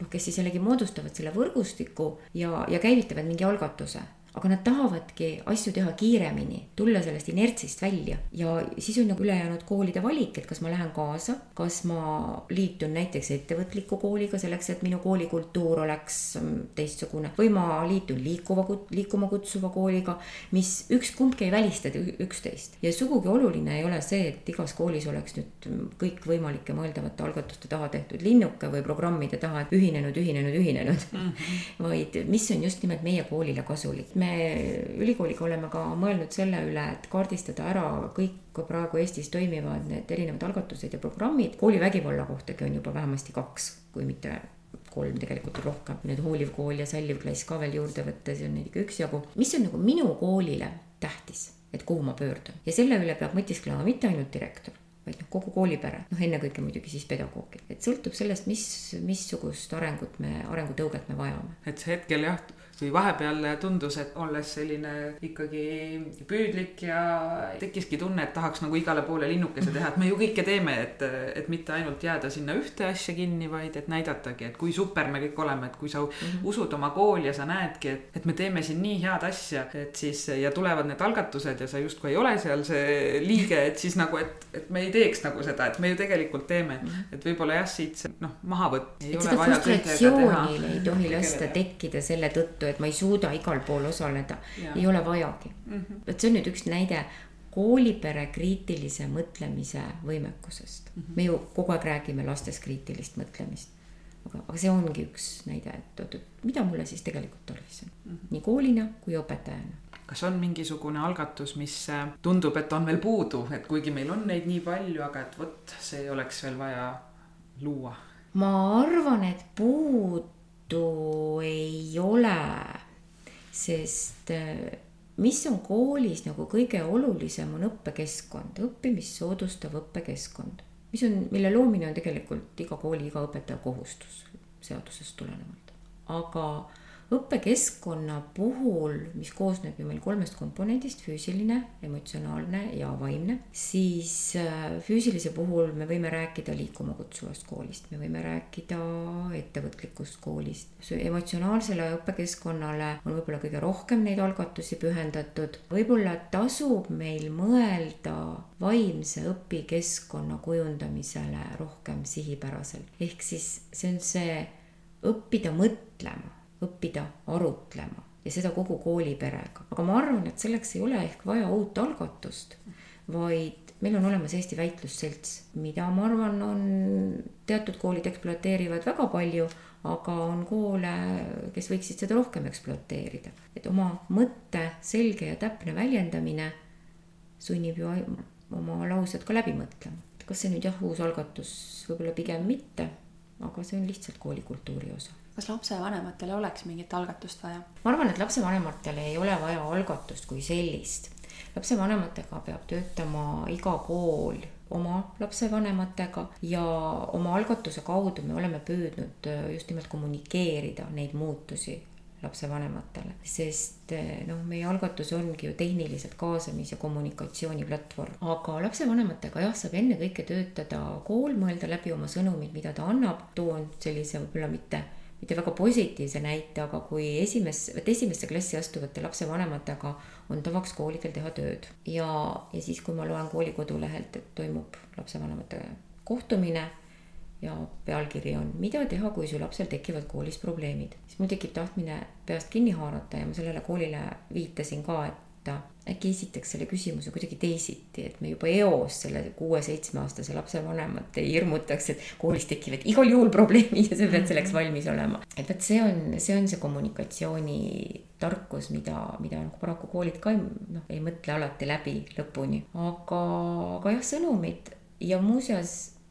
noh, kes siis jällegi moodustavad selle võrgustiku ja, ja käivitavad mingi algatuse aga nad tahavadki asju teha kiiremini, tulla sellest inertsist välja. Ja siis on nagu ülejäänud koolide valik, et kas ma lähen kaasa, kas ma liitun näiteks ettevõtliku kooliga selleks, et minu koolikultuur oleks mm, teistsugune. Või ma liitun liikuva, liikuma kutsuva kooliga, mis üks-kumbki ei välista üksteist. Ja sugugi oluline ei ole see, et igas koolis oleks nüüd kõikvõimalike mõeldavate algatuste taha tehtud linnuke või programmide taha, ühinenud, ühinenud, ühinenud. Mm, -hmm. vaid mis on just nimelt meie koolile kasulik me ülikooliga oleme ka mõelnud selle üle, et kaardistada ära kõik praegu Eestis toimivad need erinevad algatused ja programmid. koolivägivalla kohtagi on juba vähemasti kaks, kui mitte kolm tegelikult on rohkem, nüüd hooliv kool ja salliv klass ka veel juurde võtta, siis on neid ikka üksjagu. mis on nagu minu koolile tähtis, et kuhu ma pöördun ja selle üle peab mõtisklema mitte ainult direktor vaid noh, kogu koolipere, noh ennekõike muidugi siis pedagoogid, et sõltub sellest, mis, missugust arengut me, arengutõuget me vajame. et see hetkel jah, kui vahepeal tundus, et olles selline ikkagi püüdlik ja tekkiski tunne, et tahaks nagu igale poole linnukese teha, et me ju kõike teeme, et, et mitte ainult jääda sinna ühte asja kinni, vaid et näidatagi, et kui super me kõik oleme, et kui sa mm -hmm. usud oma kooli ja sa näedki, et, et me teeme siin nii head asja, et siis ja tulevad need algatused ja sa justkui ei ole seal see liige, et siis nagu, et, et me ei teeks nagu seda, et me ju tegelikult teeme -hmm. et võib-olla jah, siit see noh, mahavõtt. et seda frustratsiooni ei tohi lasta tekkida selle tõttu et ma ei suuda igal pool osaleda, ei ole vajagi mm. -hmm. et see on nüüd üks näide koolipere kriitilise mõtlemise võimekusest mm. -hmm. me ju kogu aeg räägime lastes kriitilist mõtlemist. aga, aga see ongi üks näide, et oot, et mida mulle siis tegelikult tarvis on mm, -hmm. nii koolina kui õpetajana kas on mingisugune algatus, mis äh, tundub, et on veel puudu, et kuigi meil on neid nii palju, aga et vot see oleks veel vaja luua? ma arvan, et puud Tartu ei ole, sest äh, mis on koolis nagu kõige olulisem, on õppekeskkond, õppimist soodustav õppekeskkond, mis on, mille loomine on tegelikult iga kooli, iga õpetaja kohustus seadusest tulenevalt. aga õppekeskkonna puhul, mis koosneb ju meil kolmest komponendist, füüsiline, emotsionaalne ja vaimne, siis äh, füüsilise puhul me võime rääkida liikuma kutsuvast koolist, me võime rääkida ettevõtlikust koolist. emotsionaalsele õppekeskkonnale on võib-olla kõige rohkem neid algatusi pühendatud, võib-olla tasub meil mõelda vaimse õpikeskkonna kujundamisele rohkem sihipäraselt, ehk siis see on see õppida mõtlema õppida arutlema ja seda kogu kooliperega. aga ma arvan, et selleks ei ole ehk vaja uut algatust, vaid meil on olemas Eesti Väitlusselts, mida ma arvan, on teatud koolid ekspluateerivad väga palju, aga on koole, kes võiksid seda rohkem ekspluateerida. et oma mõtte selge ja täpne väljendamine sunnib ju oma laused ka läbi mõtlema kas see nüüd jah, uus algatus, võib-olla pigem mitte, aga see on lihtsalt koolikultuuri osa kas lapsevanematele oleks mingit algatust vaja? ma arvan, et lapsevanematele ei ole vaja algatust kui sellist. lapsevanematega peab töötama iga kool oma lapsevanematega ja oma algatuse kaudu me oleme püüdnud äh, just nimelt kommunikeerida neid muutusi lapsevanematele, sest äh, noh, meie algatus ongi ju tehniliselt kaasamis- ja kommunikatsiooniplatvorm, aga lapsevanematega jah, saab ennekõike töötada kool, mõelda läbi oma sõnumid, mida ta annab, toon sellise võib-olla mitte mitte väga positiivse näite, aga kui esimes, vot esimesse klassi astuvate lapsevanematega on tavaks koolidel teha tööd. Ja, ja siis, kui ma loen kooli kodulehelt, et toimub lapsevanemate kohtumine ja pealkiri on, mida teha, kui su lapsel tekivad koolis probleemid, siis mul tekib tahtmine peast kinni haarata ja ma sellele koolile viitasin ka, et äkki esitaks selle küsimuse kuidagi teisiti, et me juba eos selle kuue-seitsmeaastase lapsevanemat ei hirmutaks, et koolis tekivad igal juhul probleemid ja sa pead selleks valmis olema. et vot see on, see on see kommunikatsioonitarkus, mida, mida nagu paraku koolid ka noh, ei mõtle alati läbi lõpuni, aga, aga jah, sõnumid ja muuseas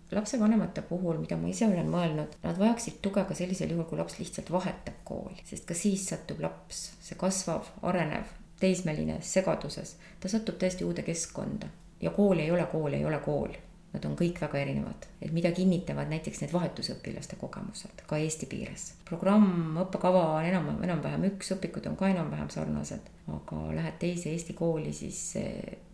lapsevanemate puhul, mida ma ise olen mõelnud, nad vajaksid tuge ka sellisel juhul, kui laps lihtsalt vahetab kooli, sest ka siis satub laps, see kasvav, arenev teismeline segaduses, ta satub täiesti uude keskkonda ja kool ei ole kool, ei ole kool. Nad on kõik väga erinevad, et mida kinnitavad näiteks need vahetusõpilaste kogemused ka Eesti piires. programm, õppekava on enam, enam-vähem üks, õpikud on ka enam-vähem sarnased, aga lähed teise Eesti kooli, siis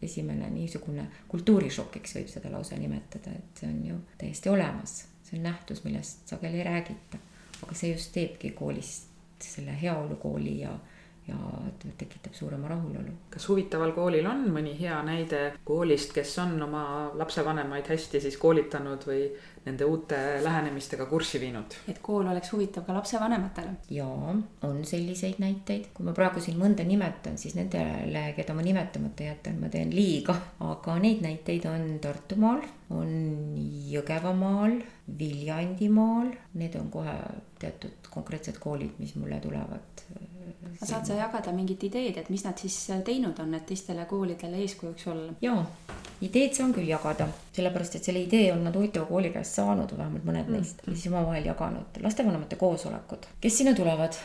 esimene niisugune kultuurishokiks võib seda lausa nimetada, et see on ju täiesti olemas. see on nähtus, millest sageli ei räägita, aga see just teebki koolist selle heaolukooli ja ja tekitab suurema rahulolu. kas huvitaval koolil on mõni hea näide koolist, kes on oma lapsevanemaid hästi siis koolitanud või nende uute lähenemistega kurssi viinud? et kool oleks huvitav ka lapsevanematele? jaa, on selliseid näiteid, kui ma praegu siin mõnda nimetan, siis nendele, keda ma nimetamata jätan, ma teen liiga, aga neid näiteid on Tartumaal, on Jõgevamaal, Viljandimaal, need on kohe teatud konkreetsed koolid, mis mulle tulevad aga saad sa jagada mingit ideed, et mis nad siis teinud on, et teistele koolidele eeskujuks olla? jaa, ideed saan küll jagada, sellepärast et selle idee on nad huvitava kooli käest saanud, vähemalt mõned mm. neist, ja siis omavahel jaganud. lastevanemate koosolekud, kes sinna tulevad?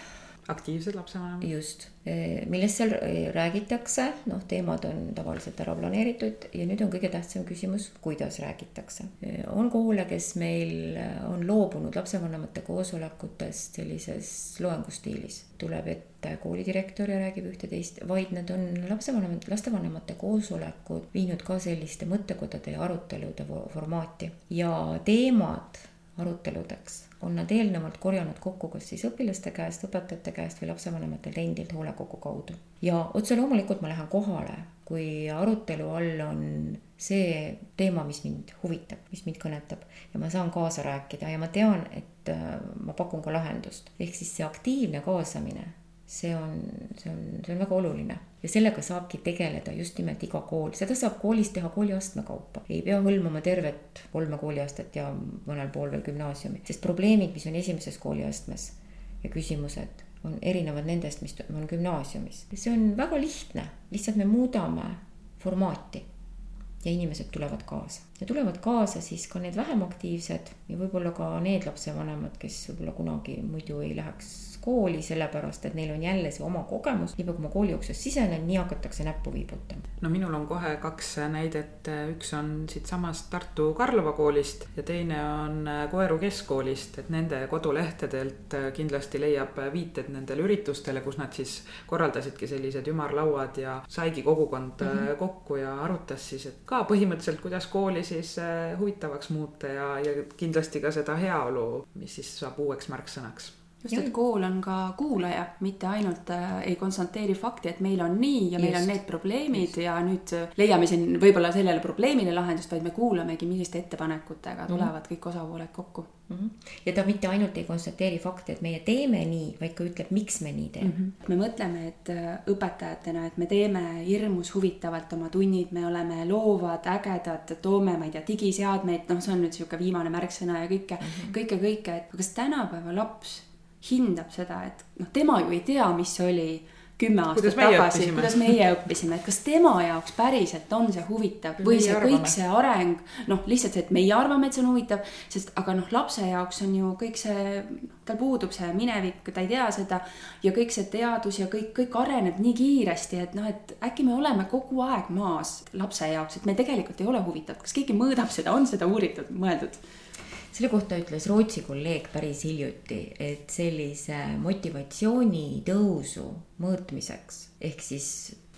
Aktiivsed lapsevanemad. just, e, millest seal e, räägitakse, noh, teemad on tavaliselt ära planeeritud ja nüüd on kõige tähtsam küsimus, kuidas räägitakse. E, on koole, kes meil on loobunud lapsevanemate koosolekutest sellises loengustiilis, tuleb ette koolidirektor ja räägib ühte-teist, vaid nad on lapsevanemad, lastevanemate koosolekud viinud ka selliste mõttekodade ja arutelude formaati ja teemad aruteludeks on nad eelnevalt korjanud kokku kas siis õpilaste käest, õpetajate käest või lapsevanematelt endilt hoolekogu kaudu. ja otse loomulikult ma lähen kohale, kui arutelu all on see teema, mis mind huvitab, mis mind kõnetab ja ma saan kaasa rääkida ja ma tean, et äh, ma pakun ka lahendust. ehk siis see aktiivne kaasamine see on, see on, see on väga oluline ja sellega saabki tegeleda just nimelt iga kool, seda saab koolis teha kooliastme kaupa. ei pea hõlmama tervet kolme kooliastet ja mõnel pool veel gümnaasiumi, sest probleemid, mis on esimeses kooliastmes ja küsimused on erinevad nendest, mis on gümnaasiumis. see on väga lihtne, lihtsalt me muudame formaati ja inimesed tulevad kaasa ja tulevad kaasa siis ka need vähem aktiivsed ja võib-olla ka need lapsevanemad, kes võib-olla kunagi muidu ei läheks kooli, sellepärast et neil on jälle see oma kogemus. niipea kui ma kooli uksest sisenen, nii hakatakse näppu viibutama. no minul on kohe kaks näidet, üks on siitsamast Tartu Karlova koolist ja teine on Koeru keskkoolist, et nende kodulehtedelt kindlasti leiab viited nendele üritustele, kus nad siis korraldasidki sellised ümarlauad ja saigi kogukond mm -hmm. kokku ja arutas siis, et ka põhimõtteliselt, kuidas kooli siis huvitavaks muuta ja, ja kindlasti ka seda heaolu, mis siis saab uueks märksõnaks just, et kool on ka kuulaja, mitte ainult äh, ei konstateeri fakti, et meil on nii ja meil just. on need probleemid just. ja nüüd leiame siin võib-olla sellele probleemile lahendust, vaid me kuulamegi, milliste ettepanekutega mhm. tulevad mm -hmm. kõik osapooled kokku mm. -hmm. ja ta mitte ainult ei konstateeri fakti, et meie teeme nii, vaid ka ütleb, miks me nii teeme mm. -hmm. me mõtleme, et äh, õpetajatena, et me teeme hirmus huvitavalt oma tunnid, me oleme loovad, ägedad, toome, ma ei tea, digiseadmeid, noh, see on nüüd sihuke viimane märksõna ja kõike mm, -hmm. kõike, kõike, et kas tänapäeva laps hindab seda, et noh, tema ju ei tea, mis oli kümme aastat tagasi, kuidas meie õppisime, et kas tema jaoks päriselt on see huvitav või see arvame. kõik see areng, noh, lihtsalt see, et meie arvame, et see on huvitav, sest aga noh, lapse jaoks on ju kõik see, tal puudub see minevik, ta ei tea seda ja kõik see teadus ja kõik, kõik areneb nii kiiresti, et noh, et äkki me oleme kogu aeg maas lapse jaoks, et me tegelikult ei ole huvitatud, kas keegi mõõdab seda, on seda uuritud, mõeldud? Selle kohta ütles Rootsi kolleeg päris hiljuti, et sellise motivatsiooni tõusu mõõtmiseks ehk siis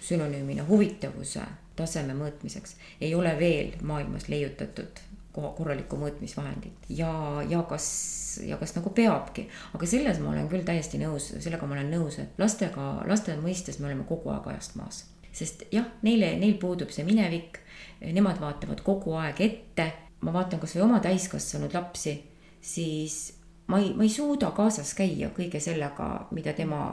sünonüümina huvitavuse taseme mõõtmiseks ei ole veel maailmas leiutatud korralikku mõõtmisvahendit ja, ja kas, ja kas nagu peabki. aga selles ma olen küll täiesti nõus, sellega ma olen nõus, et lastega, laste mõistes me oleme kogu aeg ajast maas. sest jah, neile, neil puudub see minevik, nemad vaatavad kogu aeg ette ma vaatan kasvõi oma täiskasvanud lapsi, siis ma ei, ma ei suuda kaasas käia kõige sellega, mida tema,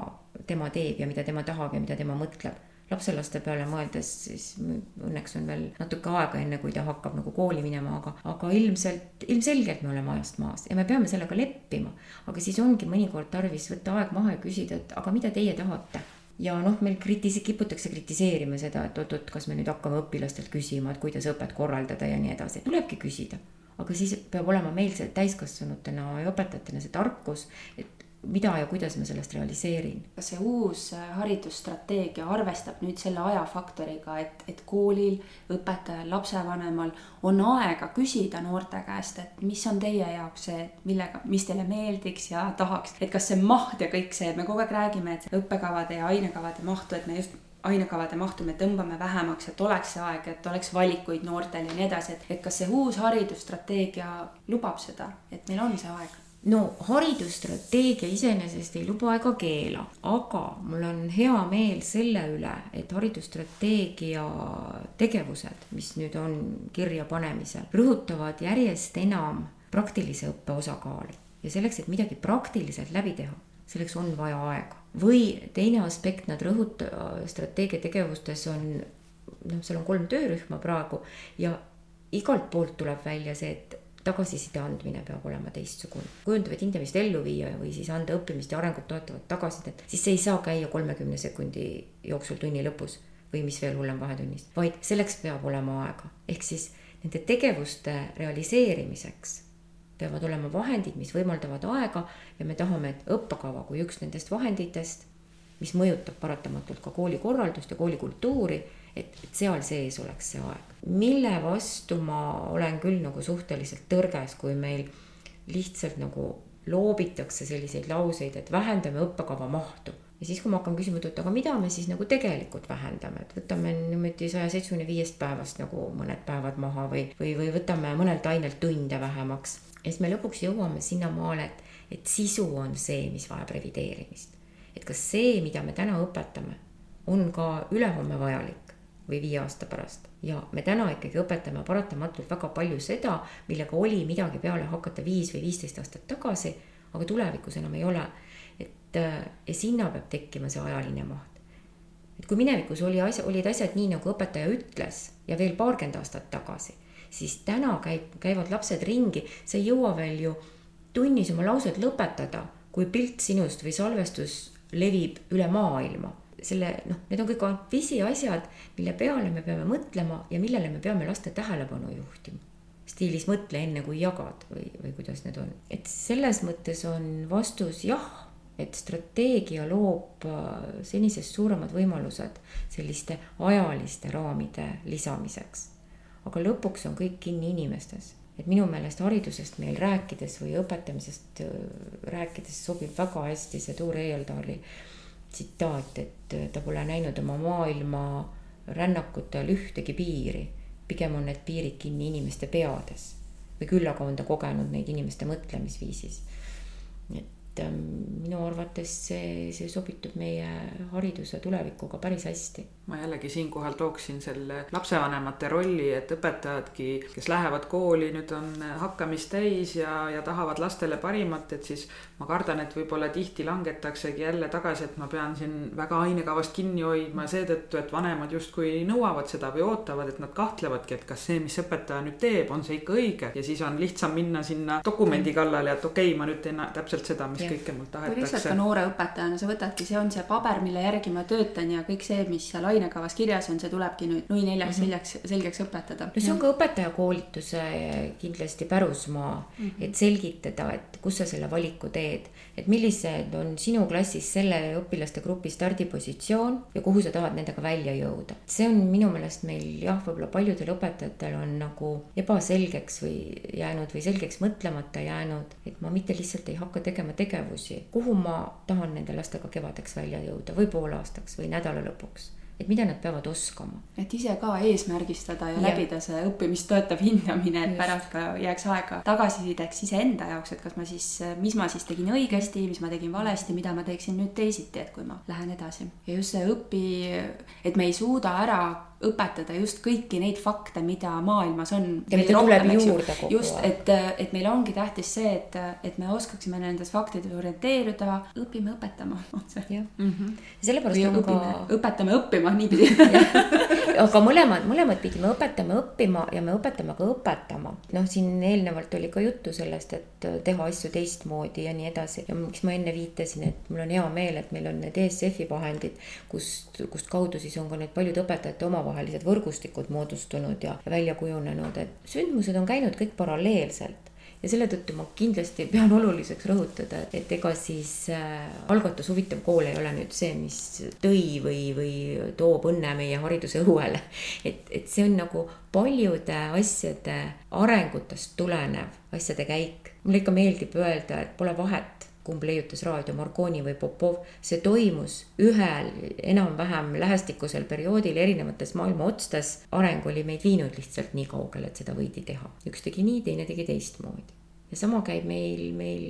tema teeb ja mida tema tahab ja mida tema mõtleb lapselaste peale mõeldes, siis õnneks on veel natuke aega, enne kui ta hakkab nagu kooli minema, aga, aga ilmselt, ilmselgelt me oleme ajast maas ja me peame sellega leppima. aga siis ongi mõnikord tarvis võtta aeg maha ja küsida, et aga mida teie tahate ja noh, meil kritis-, kiputakse kritiseerima seda, et oot-oot, kas me nüüd hakkame õpilastelt küsima, et kuidas õpet korraldada ja nii edasi, tulebki küsida. aga siis peab olema meil see täiskasvanutena ja õpetajatena see tarkus, et mida ja kuidas ma sellest realiseerin. kas see uus äh, haridusstrateegia arvestab nüüd selle ajafaktoriga, et, et koolil, õpetajal, lapsevanemal on aega küsida noorte käest, et mis on teie jaoks see, millega, mis teile meeldiks ja tahaks, et kas see maht ja kõik see, et me kogu aeg räägime, et õppekavade ja ainekavade mahtu, et me just ainekavade mahtu me tõmbame vähemaks, et oleks see aeg, et oleks valikuid noortel ja nii edasi, et, et kas see uus haridusstrateegia lubab seda, et meil on see aeg no haridusstrateegia iseenesest ei luba ega keela, aga mul on hea meel selle üle, et haridusstrateegia tegevused, mis nüüd on kirja panemisel, rõhutavad järjest enam praktilise õppe osakaalu ja selleks, et midagi praktiliselt läbi teha, selleks on vaja aega. või teine aspekt, nad rõhuta-, strateegia tegevustes on noh, seal on kolm töörühma praegu ja igalt poolt tuleb välja see, et tagasiside andmine peab olema teistsugune. kujundavat hindamist ellu viia või siis anda õppimist ja arengut toetavat tagasisidet, siis see ei saa käia kolmekümne sekundi jooksul tunni lõpus või mis veel hullem vahetunnis, vaid selleks peab olema aega. ehk siis nende tegevuste realiseerimiseks peavad olema vahendid, mis võimaldavad aega ja me tahame, et õppekava kui üks nendest vahenditest, mis mõjutab paratamatult ka koolikorraldust ja koolikultuuri et, seal sees oleks see aeg. Mille vastu ma olen küll nagu suhteliselt tõrges, kui meil lihtsalt nagu loobitakse selliseid lauseid, et vähendame õppekava mahtu ja siis, kui ma hakkan küsima, et aga mida me siis nagu tegelikult vähendame, et võtame niimoodi saja seitsmekümne viiest päevast nagu mõned päevad maha või, või, või võtame mõnelt ainelt tunde vähemaks. ja siis me lõpuks jõuame sinnamaale, et, et sisu on see, mis vajab revideerimist. et kas see, mida me täna õpetame, on ka ülehomme vajalik või viie aasta pärast. ja me täna ikkagi õpetame paratamatult väga palju seda, millega oli midagi peale hakata viis või viisteist aastat tagasi, aga tulevikus enam ei ole. et äh, ja sinna peab tekkima see ajaline maht. et kui minevikus oli asja, olid asjad nii, nagu õpetaja ütles ja veel paarkümmend aastat tagasi, siis täna käib, käivad lapsed ringi, sa ei jõua veel ju tunnis oma lauset lõpetada, kui pilt sinust või salvestus levib üle maailma selle noh, need on kõik pisiasjad, mille peale me peame mõtlema ja millele me peame laste tähelepanu juhtima. stiilis mõtle enne kui jagad või, või kuidas need on, et selles mõttes on vastus jah, et strateegia loob äh, senisest suuremad võimalused selliste ajaliste raamide lisamiseks. aga lõpuks on kõik kinni inimestes et minu meelest haridusest meil rääkides või õpetamisest äh, rääkides sobib väga hästi see Tuure Eieldali äh, tsitaat, et ta pole näinud oma maailma rännakutel ühtegi piiri. pigem on need piirid kinni inimeste peades või küll aga on ta kogenud neid inimeste mõtlemisviisis. et et ähm, minu arvates see, see sobitub meie hariduse tulevikuga päris hästi. ma jällegi siinkohal tooksin selle lapsevanemate rolli, et õpetajadki, kes lähevad kooli, nüüd on hakkamist täis ja, ja tahavad lastele parimat, et siis ma kardan, et võib-olla tihti langetaksegi jälle tagasi, et ma pean siin väga ainekavast kinni hoidma seetõttu, et vanemad justkui nõuavad seda või ootavad, et nad kahtlevadki, et kas see, mis õpetaja nüüd teeb, on see ikka õige ja siis on lihtsam minna sinna dokumendi kallale, et okei okay,, ma nüüd teen täpselt seda, mis kõike mult või lihtsalt tahetakse ka. noore õpetajana sa võtadki, see on see paber, mille järgi ma töötan ja kõik see, mis seal ainekavas kirjas on, see tulebki nüüd nui neljaks seljaks, selgeks õpetada. no see on ka õpetajakoolituse kindlasti pärusmaa mm, -hmm. et selgitada, et kus sa selle valiku teed, et millised on sinu klassis selle õpilaste grupi stardipositsioon ja kuhu sa tahad nendega välja jõuda. see on minu meelest meil jah, võib-olla paljudel õpetajatel on nagu ebaselgeks või jäänud või selgeks mõtlemata jäänud, et ma mitte lihtsalt ei hakka tegema tegevusi, kuhu ma tahan nende lastega kevadeks välja jõuda? Või poolaastaks või nädala lõpuks, et mida nad peavad oskama et ise ka eesmärgistada ja, ja läbida see õppimist toetav hindamine, et Just. pärast ka jääks aega tagasisideks iseenda jaoks, et kas ma siis, mis ma siis tegin õigesti, mis ma tegin valesti, mida ma teeksin nüüd teisiti, et kui ma lähen edasi. ja just see õpi, et me ei suuda ära õpetada just kõiki neid fakte, mida maailmas on. Just, et, et meil ongi tähtis see, et, et me oskaksime nendes faktides orienteeruda, õpime õpetama [LAUGHS] otse. jah, või sellepärast on ka, õpetame õppima niipidi. [LAUGHS] aga mõlemad, mõlemad pidi me õpetame õppima ja me õpetame ka õpetama. noh, siin eelnevalt oli ka juttu sellest, et teha asju teistmoodi ja nii edasi ja miks ma enne viitasin, et mul on hea meel, et meil on need ESF-i vahendid, kust, kust kaudu siis on ka nüüd paljud õpetajate omavahelised võrgustikud moodustunud ja välja kujunenud, et sündmused on käinud kõik paralleelselt ja selle tõttu ma kindlasti pean oluliseks rõhutada, et ega siis äh, algatus Huvitav kool ei ole nüüd see, mis tõi või, või toob õnne meie hariduse õuele. et, et see on nagu paljude asjade arengutest tulenev asjade käik. mulle ikka meeldib öelda, et pole vahet, kumb leiutas raadio, Marconi või Popov, see toimus ühel enam-vähem lähestikusel perioodil erinevates maailma otstes. areng oli meid viinud lihtsalt nii kaugele, et seda võidi teha. üks tegi nii, teine tegi teistmoodi. ja sama käib meil, meil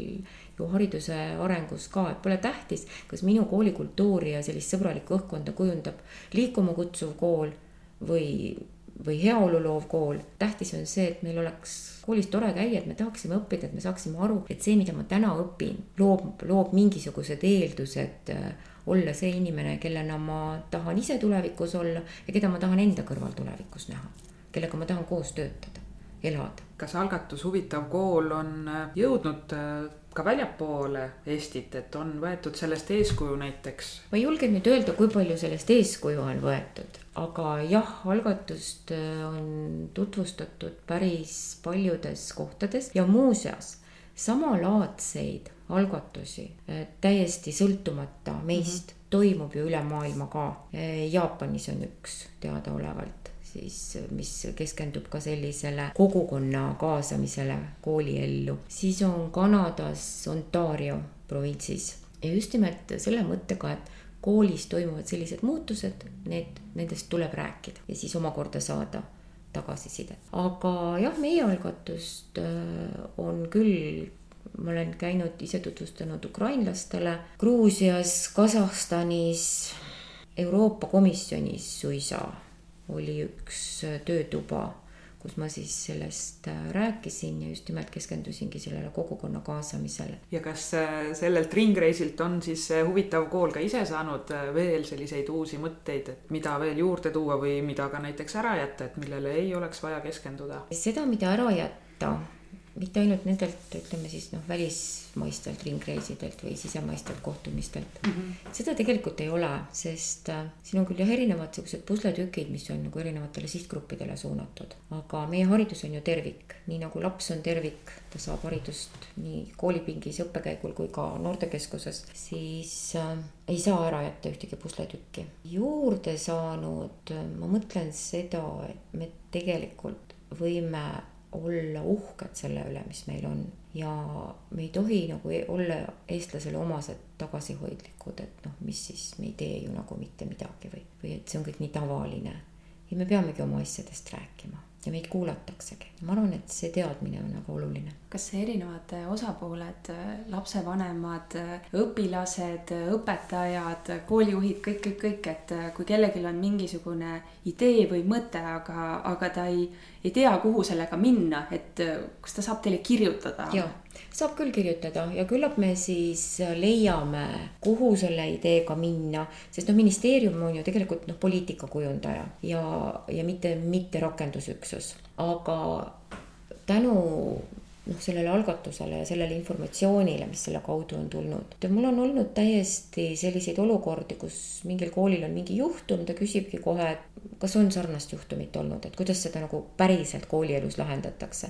ju hariduse arengus ka, et pole tähtis, kas minu koolikultuuri ja sellist sõbralikku õhkkonda kujundab liikuma kutsuv kool või, või heaolu loov kool. tähtis on see, et meil oleks koolis tore käia, et me tahaksime õppida, et me saaksime aru, et see, mida ma täna õpin, loob, loob mingisugused eeldused äh, olla see inimene, kellena ma tahan ise tulevikus olla ja keda ma tahan enda kõrval tulevikus näha, kellega ma tahan koos töötada, elada. kas algatus Huvitav kool on äh, jõudnud äh, ka väljapoole Eestit, et on võetud sellest eeskuju näiteks? ma ei julge nüüd öelda, kui palju sellest eeskuju on võetud, aga jah, algatust äh, on tutvustatud päris paljudes kohtades ja muuseas samalaadseid algatusi äh, täiesti sõltumata meist mm -hmm. toimub ju üle maailma ka. Jaapanis on üks teadaolevalt siis, mis keskendub ka sellisele kogukonna kaasamisele kooliellu, siis on Kanadas Ontario provintsis ja just nimelt selle mõttega, et koolis toimuvad sellised muutused, need, nendest tuleb rääkida ja siis omakorda saada tagasisidet. aga jah, meie algatust äh, on küll, ma olen käinud ise tutvustanud ukrainlastele Gruusias, Kasahstanis, Euroopa Komisjonis suisa oli üks äh, töötuba, kus ma siis sellest äh, rääkisin ja just nimelt keskendusingi sellele kogukonna kaasamisele. ja kas äh, sellelt ringreisilt on siis Huvitav kool ka ise saanud äh, veel selliseid uusi mõtteid, et mida veel juurde tuua või mida ka näiteks ära jätta, et millele ei oleks vaja keskenduda? seda, mida ära jätta, mitte ainult nendelt, ütleme siis noh, välismaistelt ringreisidelt või sisemaistelt kohtumistelt mm. -hmm. seda tegelikult ei ole, sest äh, siin on küll jah, erinevad siuksed pusletükid, mis on nagu erinevatele sihtgruppidele suunatud, aga meie haridus on ju tervik, nii nagu laps on tervik, ta saab haridust nii koolipingis õppekäigul kui ka noortekeskuses, siis äh, ei saa ära jätta ühtegi pusletükki. juurde saanud, ma mõtlen seda, et me tegelikult võime olla uhked selle üle, mis meil on ja me ei tohi nagu e- olla eestlasele omased tagasihoidlikud, et noh, mis siis, me ei tee ju nagu mitte midagi või, või et see on kõik nii tavaline. ja me peamegi oma asjadest rääkima ja meid kuulataksegi. ma arvan, et see teadmine on väga oluline. kas see erinevad osapooled, lapsevanemad, õpilased, õpetajad, koolijuhid, kõik, kõik, kõik, et kui kellelgi on mingisugune idee või mõte, aga, aga ta ei, ei tea, kuhu sellega minna, et kas ta saab teile kirjutada? Saab küll kirjutada ja küllap me siis leiame, kuhu selle ideega minna, sest noh, ministeerium on ju tegelikult noh, poliitika kujundaja ja, ja mitte, mitte rakendusüksus, aga tänu noh, sellele algatusele ja sellele informatsioonile, mis selle kaudu on tulnud. mul on olnud täiesti selliseid olukordi, kus mingil koolil on mingi juhtum, ta küsibki kohe, et kas on sarnast juhtumit olnud, et kuidas seda nagu päriselt koolielus lahendatakse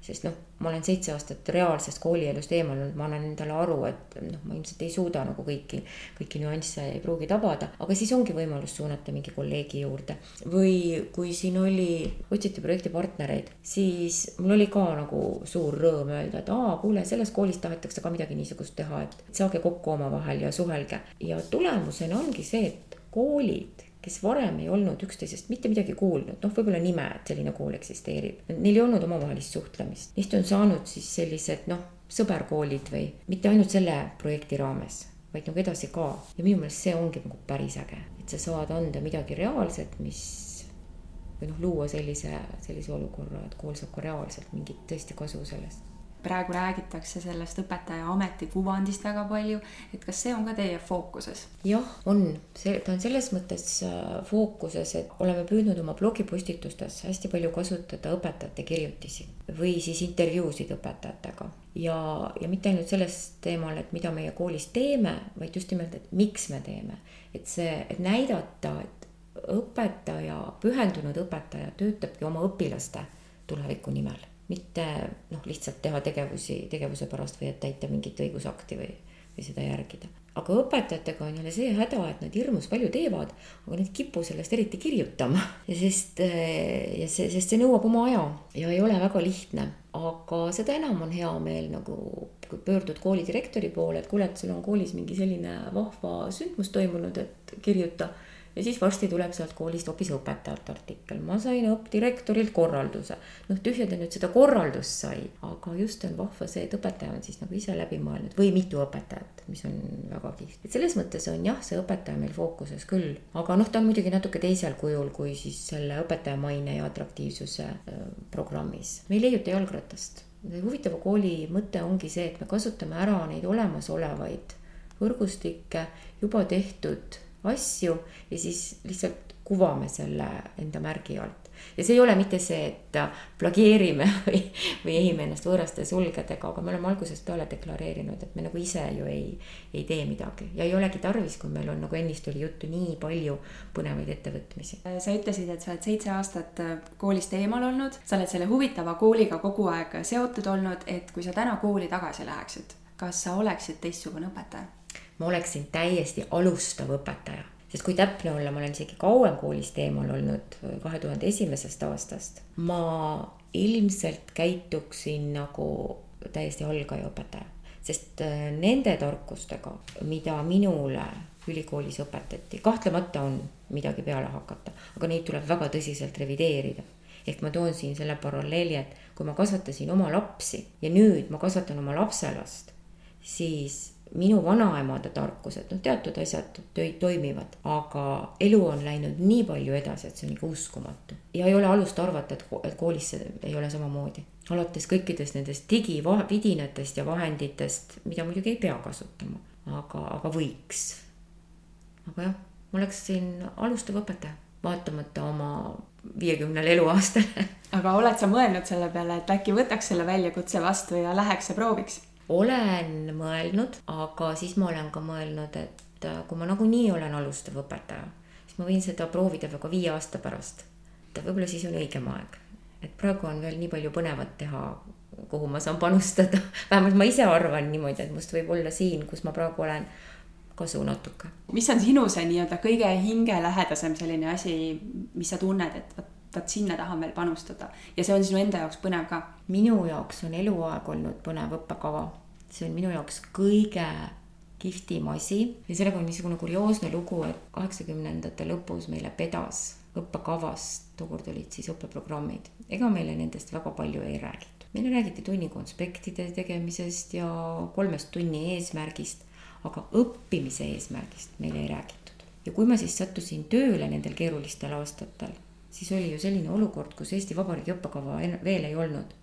sest noh, ma olen seitse aastat reaalsest koolielust eemal olnud, ma annan endale aru, et noh, ma ilmselt ei suuda nagu kõiki, kõiki nüansse ei pruugi tabada, aga siis ongi võimalus suunata mingi kolleegi juurde. või kui siin oli, otsiti projektipartnereid, siis mul oli ka nagu suur rõõm öelda, et aa, kuule, selles koolis tahetakse ka midagi niisugust teha, et saage kokku omavahel ja suhelge. ja tulemusena ongi see, et koolid kes varem ei olnud üksteisest mitte midagi kuulnud, noh, võib-olla nime, et selline kool eksisteerib. Neil ei olnud omavahelist suhtlemist, neist on saanud siis sellised noh, sõberkoolid või mitte ainult selle projekti raames, vaid nagu edasi ka. ja minu meelest see ongi nagu päris äge, et sa saad anda midagi reaalset, mis või noh, luua sellise, sellise olukorra, et kool saab ka reaalselt mingit tõesti kasu sellest praegu räägitakse sellest õpetaja ametikuvandist väga palju, et kas see on ka teie fookuses? jah, on, see, ta on selles mõttes äh, fookuses, et oleme püüdnud oma blogipostitustes hästi palju kasutada õpetajate kirjutisi või siis intervjuusid õpetajatega. ja, ja mitte ainult selles teemal, et mida meie koolis teeme, vaid just nimelt, et miks me teeme. et see, et näidata, et õpetaja, pühendunud õpetaja töötabki oma õpilaste tuleviku nimel mitte noh, lihtsalt teha tegevusi tegevuse pärast või et täita mingit õigusakti või, või seda järgida. aga õpetajatega on jälle see häda, et nad hirmus palju teevad, aga nad ei kipu sellest eriti kirjutama. ja sest, ja see, sest see nõuab oma aja ja ei ole väga lihtne. aga seda enam on hea meel nagu, kui pöördud koolidirektori poole, et kuule, et sul on koolis mingi selline vahva sündmus toimunud, et kirjuta ja siis varsti tuleb sealt koolist hoopis õpetajate artikkel. ma sain õppdirektorilt korralduse. noh, tühja ta nüüd seda korraldust sai, aga just on vahva see, et õpetaja on siis nagu ise läbi mõelnud või mitu õpetajat, mis on väga kihvt. et selles mõttes on jah, see õpetaja meil fookuses küll, aga noh, ta on muidugi natuke teisel kujul kui siis selle õpetaja maine ja atraktiivsuse programmis. me ei leiuta jalgratast huvitava kooli mõte ongi see, et me kasutame ära neid olemasolevaid võrgustikke, juba tehtud asju ja siis lihtsalt kuvame selle enda märgi alt. ja see ei ole mitte see, et plageerime [LAUGHS] või, või ehime ennast võõraste sulgedega, aga me oleme algusest peale deklareerinud, et me nagu ise ju ei, ei tee midagi ja ei olegi tarvis, kui meil on, nagu ennist oli juttu, nii palju põnevaid ettevõtmisi. sa ütlesid, et sa oled seitse aastat koolist eemal olnud, sa oled selle huvitava kooliga kogu aeg seotud olnud, et kui sa täna kooli tagasi läheksid, kas sa oleksid teistsugune õpetaja? Ma oleksin täiesti alustav õpetaja. sest kui täpne olla, ma olen isegi kauem koolist eemal olnud, kahe tuhande esimesest aastast. ma ilmselt käituksin nagu täiesti algaja õpetaja, sest äh, nende tarkustega, mida minule ülikoolis õpetati, kahtlemata on midagi peale hakata, aga neid tuleb väga tõsiselt revideerida ehk ma toon siin selle paralleeli, et kui ma kasvatasin oma lapsi ja nüüd ma kasvatan oma lapselast, siis minu vanaemade tarkused, noh, teatud asjad toimivad, aga elu on läinud nii palju edasi, et see on ikka uskumatu. ja ei ole alust arvata, et, et koolis see ei ole samamoodi. alates kõikidest nendest digividinatest ja vahenditest, mida muidugi ei pea kasutama, aga, aga võiks. aga jah, ma oleksin alustav õpetaja, vaatamata oma viiekümnele eluaastale aga oled sa mõelnud selle peale, et äkki võtaks selle väljakutse vastu ja läheks ja prooviks? Olen mõelnud, aga siis ma olen ka mõelnud, et äh, kui ma nagunii olen alustav õpetaja, siis ma võin seda proovida väga viie aasta pärast. et võib-olla siis on õigem aeg. et praegu on veel nii palju põnevat teha, kuhu ma saan panustada. [LAUGHS] vähemalt ma ise arvan niimoodi, et must võib olla siin, kus ma praegu olen, kasu natuke. mis on sinu see nii-öelda kõige hingelähedasem selline asi, mis sa tunned, et vot vaat sinna tahan veel panustada ja see on sinu enda jaoks põnev ka? minu jaoks on eluaeg olnud põnev õppekava. see on minu jaoks kõige kihvtim asi ja sellega on niisugune kurioosne lugu, et kaheksakümnendate lõpus meile pedas õppekavast, tookord olid siis õppeprogrammid, ega meile nendest väga palju ei räägitud. meile räägiti tunni konspektide tegemisest ja kolmest tunni eesmärgist, aga õppimise eesmärgist meile ei räägitud. ja kui ma siis sattusin tööle nendel keerulistel aastatel siis oli ju selline olukord, kus Eesti Vabariigi õppekava veel ei olnud.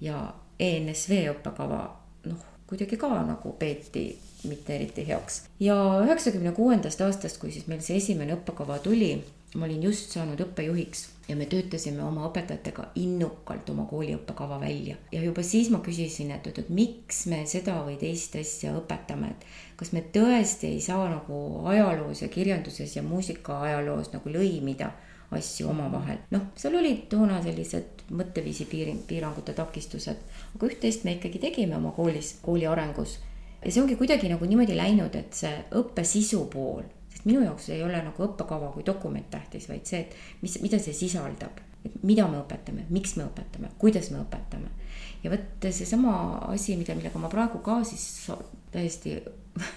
ja ENSV õppekava noh, kuidagi ka nagu peeti mitte eriti heaks. ja üheksakümne kuuendast aastast, kui siis meil see esimene õppekava tuli, ma olin just saanud õppejuhiks ja me töötasime oma õpetajatega innukalt oma kooli õppekava välja. ja juba siis ma küsisin, et oot, et miks me seda või teist asja õpetame, et kas me tõesti ei saa nagu ajaloos ja kirjanduses ja muusikaajaloos nagu lõimida asju omavahel. noh, seal olid toona sellised mõtteviisi piiri, piirangute takistused, aga üht-teist me ikkagi tegime oma koolis, kooli arengus. ja see ongi kuidagi nagu niimoodi läinud, et see õppe sisu pool minu jaoks ei ole nagu õppekava kui dokument tähtis, vaid see, et mis, mida see sisaldab. et mida me õpetame, miks me õpetame, kuidas me õpetame. ja vot seesama asi, mida, millega ma praegu ka siis täiesti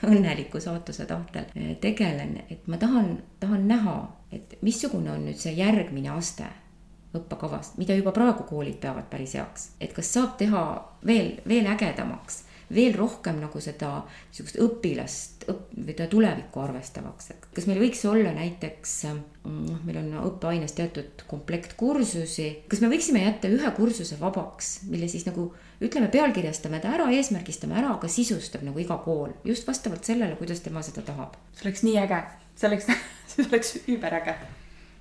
õnneliku saatuse tahtel eh, tegelen, et ma tahan, tahan näha, et missugune on nüüd see järgmine aste õppekavast, mida juba praegu koolid peavad päris heaks, et kas saab teha veel, veel ägedamaks veel rohkem nagu seda niisugust õpilast õp, või tulevikku arvestavaks, et kas meil võiks olla näiteks noh, meil on õppeaines teatud komplekt kursusi, kas me võiksime jätta ühe kursuse vabaks, mille siis nagu ütleme, pealkirjastame ta ära, eesmärgistame ära, aga sisustab nagu iga kool just vastavalt sellele, kuidas tema seda tahab. see oleks nii äge, see oleks [LAUGHS] see oleks überäge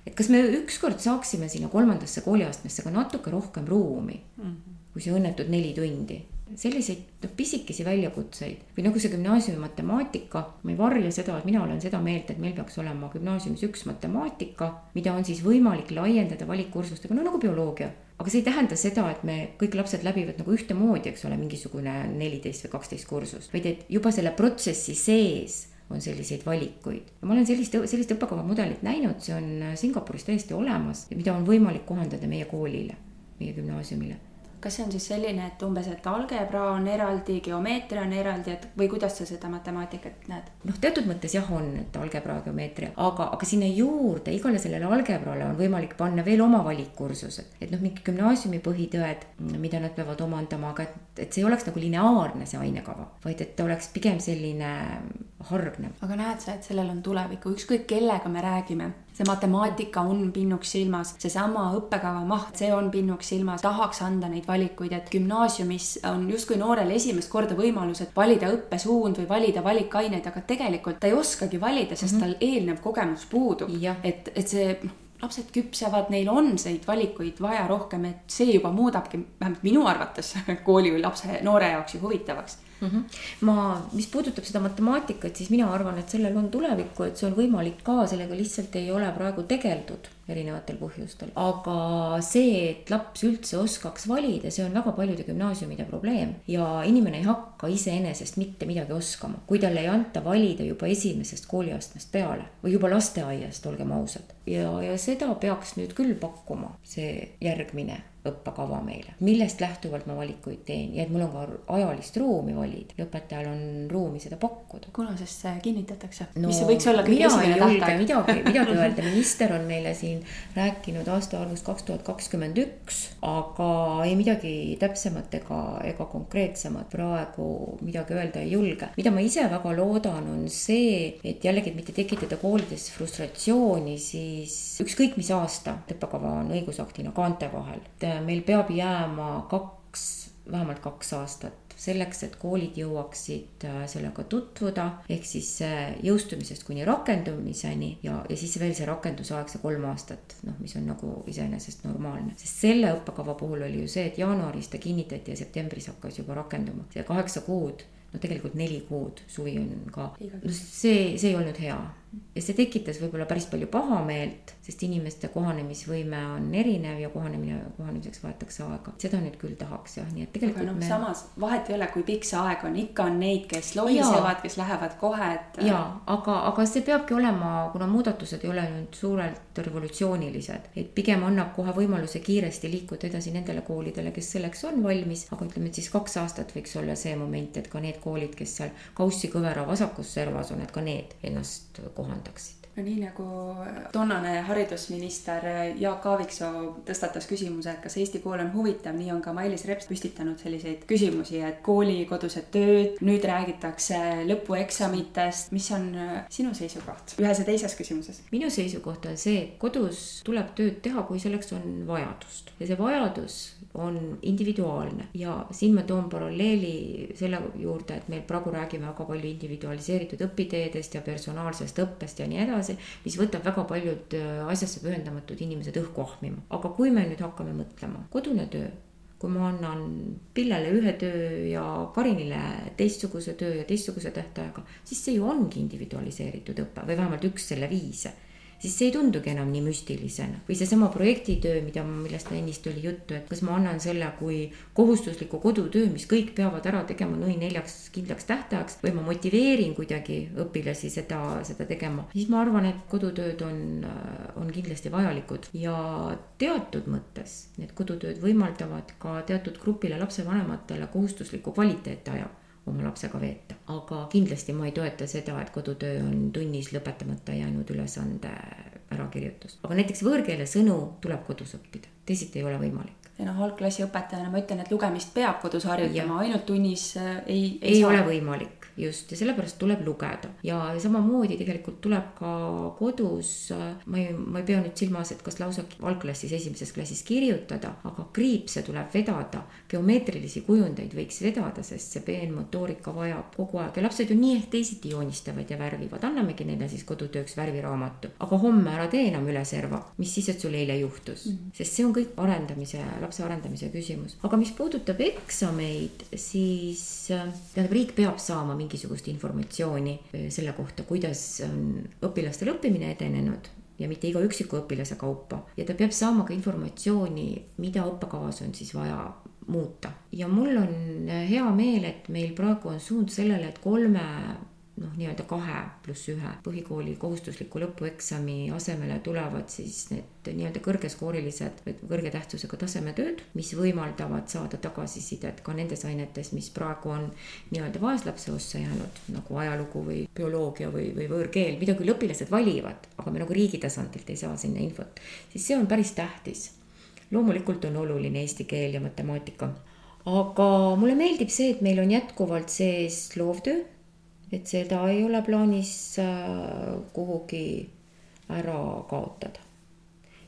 et kas me ükskord saaksime sinna kolmandasse kooliastmesse ka natuke rohkem ruumi mm, -hmm. kui see õnnetud neli tundi selliseid noh, pisikesi väljakutseid või nagu see gümnaasiumi matemaatika, ma ei varja seda, et mina olen seda meelt, et meil peaks olema gümnaasiumis üks matemaatika, mida on siis võimalik laiendada valikkursustega, no nagu bioloogia. aga see ei tähenda seda, et me kõik lapsed läbivad nagu ühtemoodi, eks ole, mingisugune neliteist või kaksteist kursust, vaid et juba selle protsessi sees on selliseid valikuid. ma olen sellist, sellist õppekavamudelit näinud, see on Singapuris täiesti olemas mida on võimalik kohandada meie koolile, meie gümnaasiumile kas see on siis selline, et umbes, et algebra on eraldi, geomeetria on eraldi, et või kuidas sa seda matemaatikat näed? noh, teatud mõttes jah, on, et algebra, geomeetria, aga, aga sinna juurde igale sellele algebrale on võimalik panna veel oma valikkursused. et noh, mingi gümnaasiumi põhitõed, mida nad peavad omandama, aga et, et see ei oleks nagu lineaarne, see ainekava, vaid et ta oleks pigem selline hargnev. aga näed sa, et sellel on tulevikku, ükskõik kellega me räägime, see matemaatika on pinnuks silmas, seesama õppekava maht, see on pinnuks silmas, tahaks anda neid valikuid, et gümnaasiumis on justkui noorel esimest korda võimalus, et valida õppesuund või valida valikaineid, aga tegelikult ta ei oskagi valida, sest mm -hmm. tal eelnev kogemus puudub. et, et see lapsed küpsevad, neil on neid valikuid vaja rohkem, et see juba muudabki vähemalt minu arvates [LAUGHS] kooli või lapse, noore jaoks ju huvitavaks mm. -hmm. ma, mis puudutab seda matemaatikat, siis mina arvan, et sellel on tulevikku, et see on võimalik ka, sellega lihtsalt ei ole praegu tegeldud erinevatel põhjustel. aga see, et laps üldse oskaks valida, see on väga paljude gümnaasiumide probleem ja inimene ei hakka iseenesest mitte midagi oskama, kui talle ei anta valida juba esimesest kooliastmest peale või juba lasteaiast, olgem ausad. ja, ja seda peaks nüüd küll pakkuma see järgmine õppekava meile, millest lähtuvalt ma valikuid teen ja et mul on ka ajalist ruumi valida ja õpetajal on ruumi seda pakkuda. kuna see kinnitatakse no,? mis võiks olla kõige esimene tähtaeg? midagi, midagi [LAUGHS] öelda, minister on meile siin rääkinud aastaarvust kaks tuhat kakskümmend üks, aga ei midagi täpsemat ega, ega konkreetsemat praegu midagi öelda ei julge. mida ma ise väga loodan, on see, et jällegi, et mitte tekitada koolides frustratsiooni, siis ükskõik mis aasta õppekava on õigusaktina kaante vahel Äh, meil peab jääma kaks, vähemalt kaks aastat selleks, et koolid jõuaksid äh, sellega tutvuda, ehk siis jõustumisest kuni rakendumiseni ja, ja siis veel see rakendusaeg, see kolm aastat, noh, mis on nagu iseenesest normaalne. sest selle õppekava puhul oli ju see, et jaanuaris ta kinnitati ja septembris hakkas juba rakenduma, see kaheksa kuud no tegelikult neli kuud, suvi on ka, no see, see ei olnud hea ja see tekitas võib-olla päris palju pahameelt, sest inimeste kohanemisvõime on erinev ja kohanemine, kohanemiseks võetakse aega. seda nüüd küll tahaks jah, nii et tegelikult. aga noh me..., samas vahet ei ole, kui pikk see aeg on, ikka on neid, kes lohisevad, kes lähevad kohe, et. ja, aga, aga see peabki olema, kuna muudatused ei ole nüüd suurelt revolutsioonilised, et pigem annab kohe võimaluse kiiresti liikuda edasi nendele koolidele, kes selleks on valmis. aga ütleme, et siis kaks aastat võiks olla see moment, et ka need koolid, kes seal kaussi kõvera vasakus servas on, et ka need ennast kohandaksid no nii nagu toonane haridusminister Jaak Aaviksoo tõstatas küsimuse, et kas Eesti kool on huvitav, nii on ka Mailis Reps püstitanud selliseid küsimusi, et koolikodused tööd, nüüd räägitakse lõpueksamitest, mis on äh, sinu seisukoht ühes ja teises küsimuses? minu seisukoht on see, kodus tuleb tööd teha, kui selleks on vajadust. Ja see vajadus on individuaalne. Ja siin ma toon paralleeli selle juurde, et meil praegu räägime väga palju individualiseeritud õpiteedest ja personaalsest õppest ja nii edasi edasi, mis võtab väga paljud äh, asjasse pühendamatud inimesed õhku ahmima. aga kui me nüüd hakkame mõtlema, kodune töö, kui ma annan Pillele ühe töö ja Karinile teistsuguse töö ja teistsuguse tähtajaga, siis see ju ongi individualiseeritud õpe või vähemalt üks selle viise siis see ei tundugi enam nii müstilisena. või seesama projektitöö, mida, millest ennist oli juttu, et kas ma annan selle kui kohustusliku kodutöö, mis kõik peavad ära tegema nõi neljaks kindlaks tähtajaks või ma motiveerin kuidagi õpilasi seda, seda tegema, siis ma arvan, et kodutööd on, on kindlasti vajalikud ja teatud mõttes need kodutööd võimaldavad ka teatud grupile lapsevanematele kohustusliku kvaliteetaja oma lapsega veeta. aga kindlasti ma ei toeta seda, et kodutöö on tunnis lõpetamata jäänud ülesande ärakirjutus. aga näiteks võõrkeele sõnu tuleb kodus õppida, teisiti ei ole võimalik ja noh, algklassi õpetajana ma ütlen, et lugemist peab kodus harjutama, ainult tunnis äh, ei, ei, ei saa. ole võimalik just ja sellepärast tuleb lugeda. Ja samamoodi tegelikult tuleb ka kodus, ma ei, ma ei pea nüüd silmas, et kas lausa algklassis, esimeses klassis kirjutada, aga kriipse tuleb vedada, geomeetrilisi kujundeid võiks vedada, sest see peenmotoorika vajab kogu aeg. Ja lapsed ju nii ehk teisiti joonistavad ja värvivad, annamegi neile siis kodutööks värviraamatu, aga homme ära tee enam üle serva, mis siis, et sul eile juhtus? Mm, -hmm. sest see on kõik arendamise, lapse arendamise küsimus, aga mis puudutab eksameid, siis tähendab, riik peab saama mingi mingisugust informatsiooni eh, selle kohta, kuidas on õpilastel õppimine edenenud ja mitte iga üksiku õpilase kaupa ja ta peab saama ka informatsiooni, mida õppekavas on siis vaja muuta. ja mul on hea meel, et meil praegu on suund sellele, et kolme noh, nii-öelda kahe pluss ühe põhikooli kohustusliku lõpueksami asemele tulevad siis need nii-öelda kõrgeskoorilised või kõrge tähtsusega tasemetööd, mis võimaldavad saada tagasisidet ka nendes ainetes, mis praegu on nii-öelda vaeslapse ossa jäänud, nagu ajalugu või bioloogia või, või võõrkeel, mida küll õpilased valivad, aga me nagu riigi tasandilt ei saa sinna infot, siis see on päris tähtis. loomulikult on oluline eesti keel ja matemaatika aga mulle meeldib see, et meil on jätkuvalt sees loovtöö et seda ei ole plaanis äh, kuhugi ära kaotada.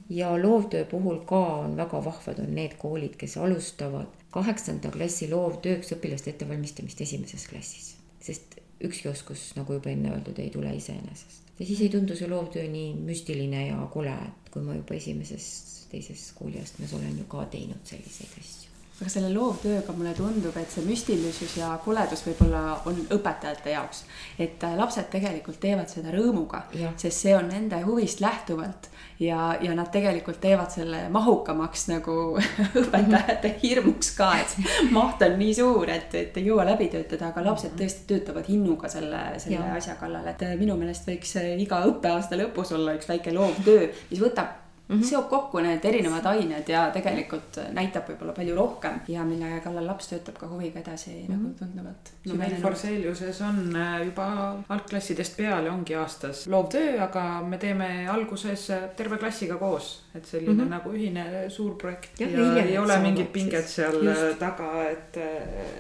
ja loovtöö puhul ka on väga vahvad, on need koolid, kes alustavad kaheksanda klassi loovtööks õpilaste ettevalmistamist esimeses klassis, sest ükski oskus, nagu juba enne öeldud, ei tule iseenesest. ja siis ei tundu see loovtöö nii müstiline ja kole, et kui ma juba esimeses, teises kooliastmes olen ju ka teinud selliseid asju aga selle loovtööga mulle tundub, et see müstilisus ja koledus võib-olla on õpetajate jaoks. et äh, lapsed tegelikult teevad seda rõõmuga, sest see on nende huvist lähtuvalt ja, ja nad tegelikult teevad selle mahukamaks nagu [LAUGHS] õpetajate hirmuks ka, et [LAUGHS] maht on nii suur, et, et ei jõua läbi töötada, aga lapsed mhm. tõesti töötavad innuga selle, selle ja. asja kallal, et äh, minu meelest võiks äh, iga õppeaasta lõpus olla üks väike loovtöö, mis võtab mm -hmm. seob kokku need erinevad ained ja tegelikult näitab võib-olla palju rohkem ja mille kallal laps töötab ka huviga edasi mm -hmm. nagu tunduvalt no,. meil Forseliuses on äh, juba algklassidest peale ongi aastas loovtöö, aga me teeme alguses äh, terve klassiga koos, et selline mm -hmm. nagu ühine suur projekt ja, ja ei ole mingit pinget seal äh, just. taga, et,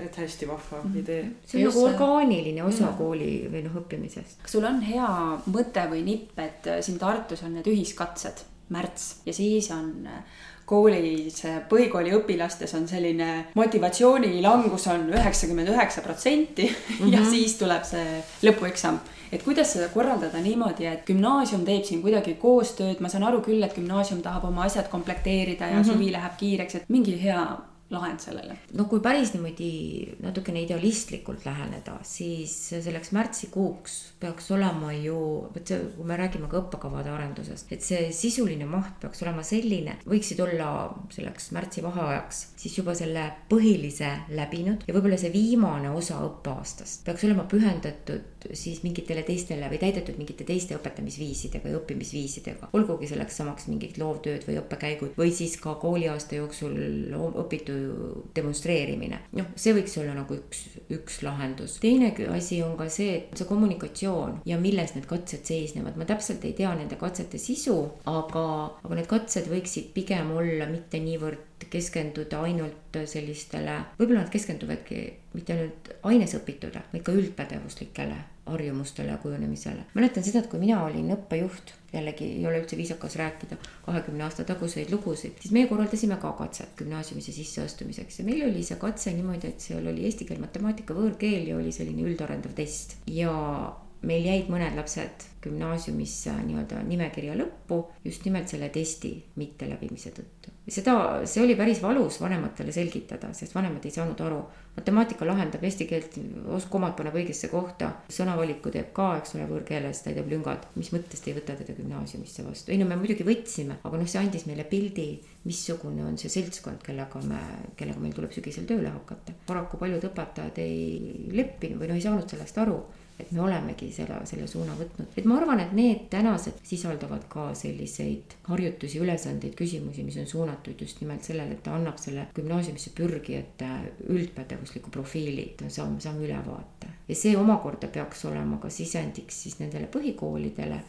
et hästi vahva mm -hmm. idee. see on nagu orgaaniline osa mm -hmm. kooli või noh, õppimisest. kas sul on hea mõte või nipp, et siin Tartus on need ühiskatsed märts ja siis on äh, koolis, äh, põhikooli õpilastes on selline motivatsiooni langus on üheksakümmend üheksa protsenti [LAUGHS] ja mhm. siis tuleb see lõpueksam. et kuidas seda korraldada niimoodi, et gümnaasium teeb siin kuidagi koostööd, ma saan aru küll, et gümnaasium tahab oma asjad komplekteerida ja mm -hmm. suvi läheb kiireks, et mingi hea lahend sellele? no kui päris niimoodi natukene idealistlikult läheneda, siis selleks märtsikuuks peaks olema ju, vot see, kui me räägime ka õppekavade arendusest, et see sisuline maht peaks olema selline, võiksid olla selleks märtsi vaheajaks siis juba selle põhilise läbinud ja võib-olla see viimane osa õppeaastast peaks olema pühendatud siis mingitele teistele või täidetud mingite teiste õpetamisviisidega ja õppimisviisidega. olgugi selleks samaks mingid loovtööd või õppekäigud või siis ka kooliaasta jooksul õpitu demonstreerimine. noh, see võiks olla nagu üks, üks lahendus. teine asi on ka see, et see kommunikatsioon ja milles need katsed seisnevad, ma täpselt ei tea nende katsete sisu, aga, aga need katsed võiksid pigem olla mitte niivõrd keskenduda ainult sellistele, võib-olla nad keskenduvadki mitte ainult aines õpitule, vaid ka üldpädevuslikele harjumustele ja kujunemisele. mäletan seda, et kui mina olin õppejuht, jällegi ei ole üldse viisakas rääkida kahekümne aasta taguseid lugusid, siis meie korraldasime ka katset gümnaasiumisse sisseastumiseks ja meil oli see katse niimoodi, et seal oli eesti keel, matemaatika, võõrkeel ja oli selline üldarendav test ja meil jäid mõned lapsed gümnaasiumisse nii-öelda nimekirja lõppu just nimelt selle testi mitteläbimise tõttu. seda, see oli päris valus vanematele selgitada, sest vanemad ei saanud aru. matemaatika lahendab eesti keelt, komad paneb õigesse kohta, sõnavaliku teeb ka, eks ole, võõrkeeles täidab lüngad. mis mõttes te ei võta teda gümnaasiumisse vastu? ei no me muidugi võtsime, aga noh, see andis meile pildi, missugune on see seltskond, kellega me, kellega meil tuleb sügisel tööle hakata. paraku paljud õpetajad ei leppinud või noh, ei saanud sellest aru et me olemegi selle, selle suuna võtnud, et ma arvan, et need tänased sisaldavad ka selliseid harjutusi, ülesandeid, küsimusi, mis on suunatud just nimelt sellele, et ta annab selle gümnaasiumisse pürgijate üldpädevusliku profiili, et me saame, saame ülevaate. ja see omakorda peaks olema ka sisendiks siis nendele põhikoolidele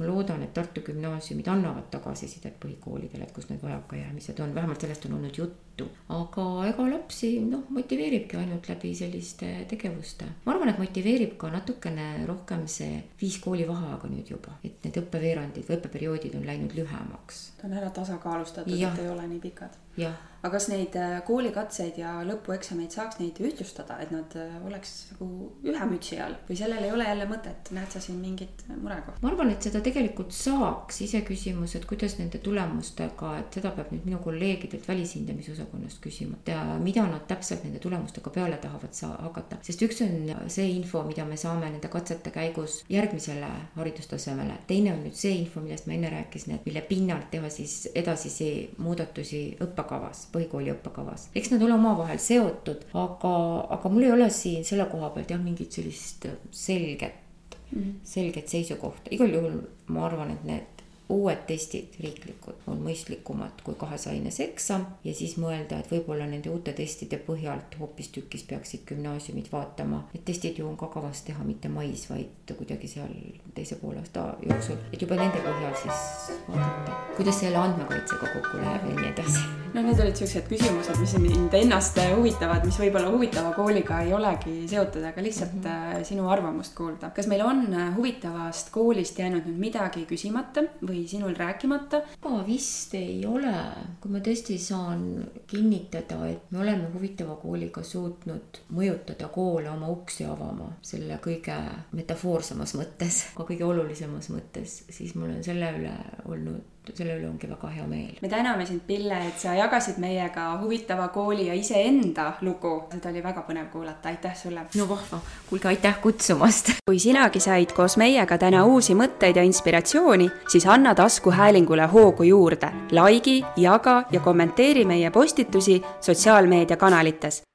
ma loodan, et Tartu gümnaasiumid annavad tagasisidet põhikoolidele, et kus need vajakajäämised on, vähemalt sellest on olnud juttu. Aga ega lapsi noh, motiveeribki ainult läbi selliste tegevuste. ma arvan, et motiveerib ka natukene rohkem see viis kooli vaheaega nüüd juba, et need õppeveerandid või õppeperioodid on läinud lühemaks. ta on ära tasakaalustatud, et ei ole nii pikad. aga kas neid äh, koolikatseid ja lõpueksameid saaks neid ühtlustada, et nad äh, oleks nagu ühe mütsi all või sellel ei ole jälle mõtet, näed sa siin mingit murekohta? ma arvan, et seda tegelikult saaks, iseküsimus, et kuidas nende tulemustega, et seda peab nüüd minu kolleegidelt välishindamisosakonnast küsima, et mida nad täpselt nende tulemustega peale tahavad saa-, hakata, sest üks on see info, mida me saame nende katsete käigus järgmisele haridustasemele, teine on nüüd see info, millest ma enne rääkisin, et mille pinnalt teha siis edasisi muudatusi õppekavas põhikooli õppekavas. eks nad ole omavahel seotud, aga, aga mul ei ole siin selle koha pealt jah, mingit sellist selget mm, -hmm. selget seisukohta, igal juhul ma arvan, et need uued testid, riiklikud, on mõistlikumad kui kahes aines eksam ja siis mõelda, et võib-olla nende uute testide põhjalt hoopistükkis peaksid gümnaasiumid vaatama. Need testid ju on ka kavas teha mitte mais, vaid kuidagi seal teise poolaasta jooksul, et juba nende põhjal siis vaadata, kuidas selle andmekaitsega kokku läheb ja nii edasi no need olid siuksed küsimused, mis mind ennast huvitavad, mis võib-olla huvitava kooliga ei olegi seotud, aga lihtsalt mm -hmm. sinu arvamust kuulda. kas meil on äh, huvitavast koolist jäänud nüüd midagi küsimata või sinul rääkimata? ma vist ei ole, kui ma tõesti saan kinnitada, et me oleme huvitava kooliga suutnud mõjutada koole oma uksi avama selle kõige metafoorsemas mõttes, ka kõige olulisemas mõttes, siis mul on selle üle olnud selle üle ongi väga hea meel. me täname sind, Pille, et sa jagasid meiega huvitava kooli ja iseenda lugu. seda oli väga põnev kuulata, aitäh sulle. no vahva, kuulge, aitäh kutsumast. [LAUGHS] kui sinagi said koos meiega täna uusi mõtteid ja inspiratsiooni, siis anna taskuhäälingule hoogu juurde. likei, jaga ja kommenteeri meie postitusi sotsiaalmeediakanalites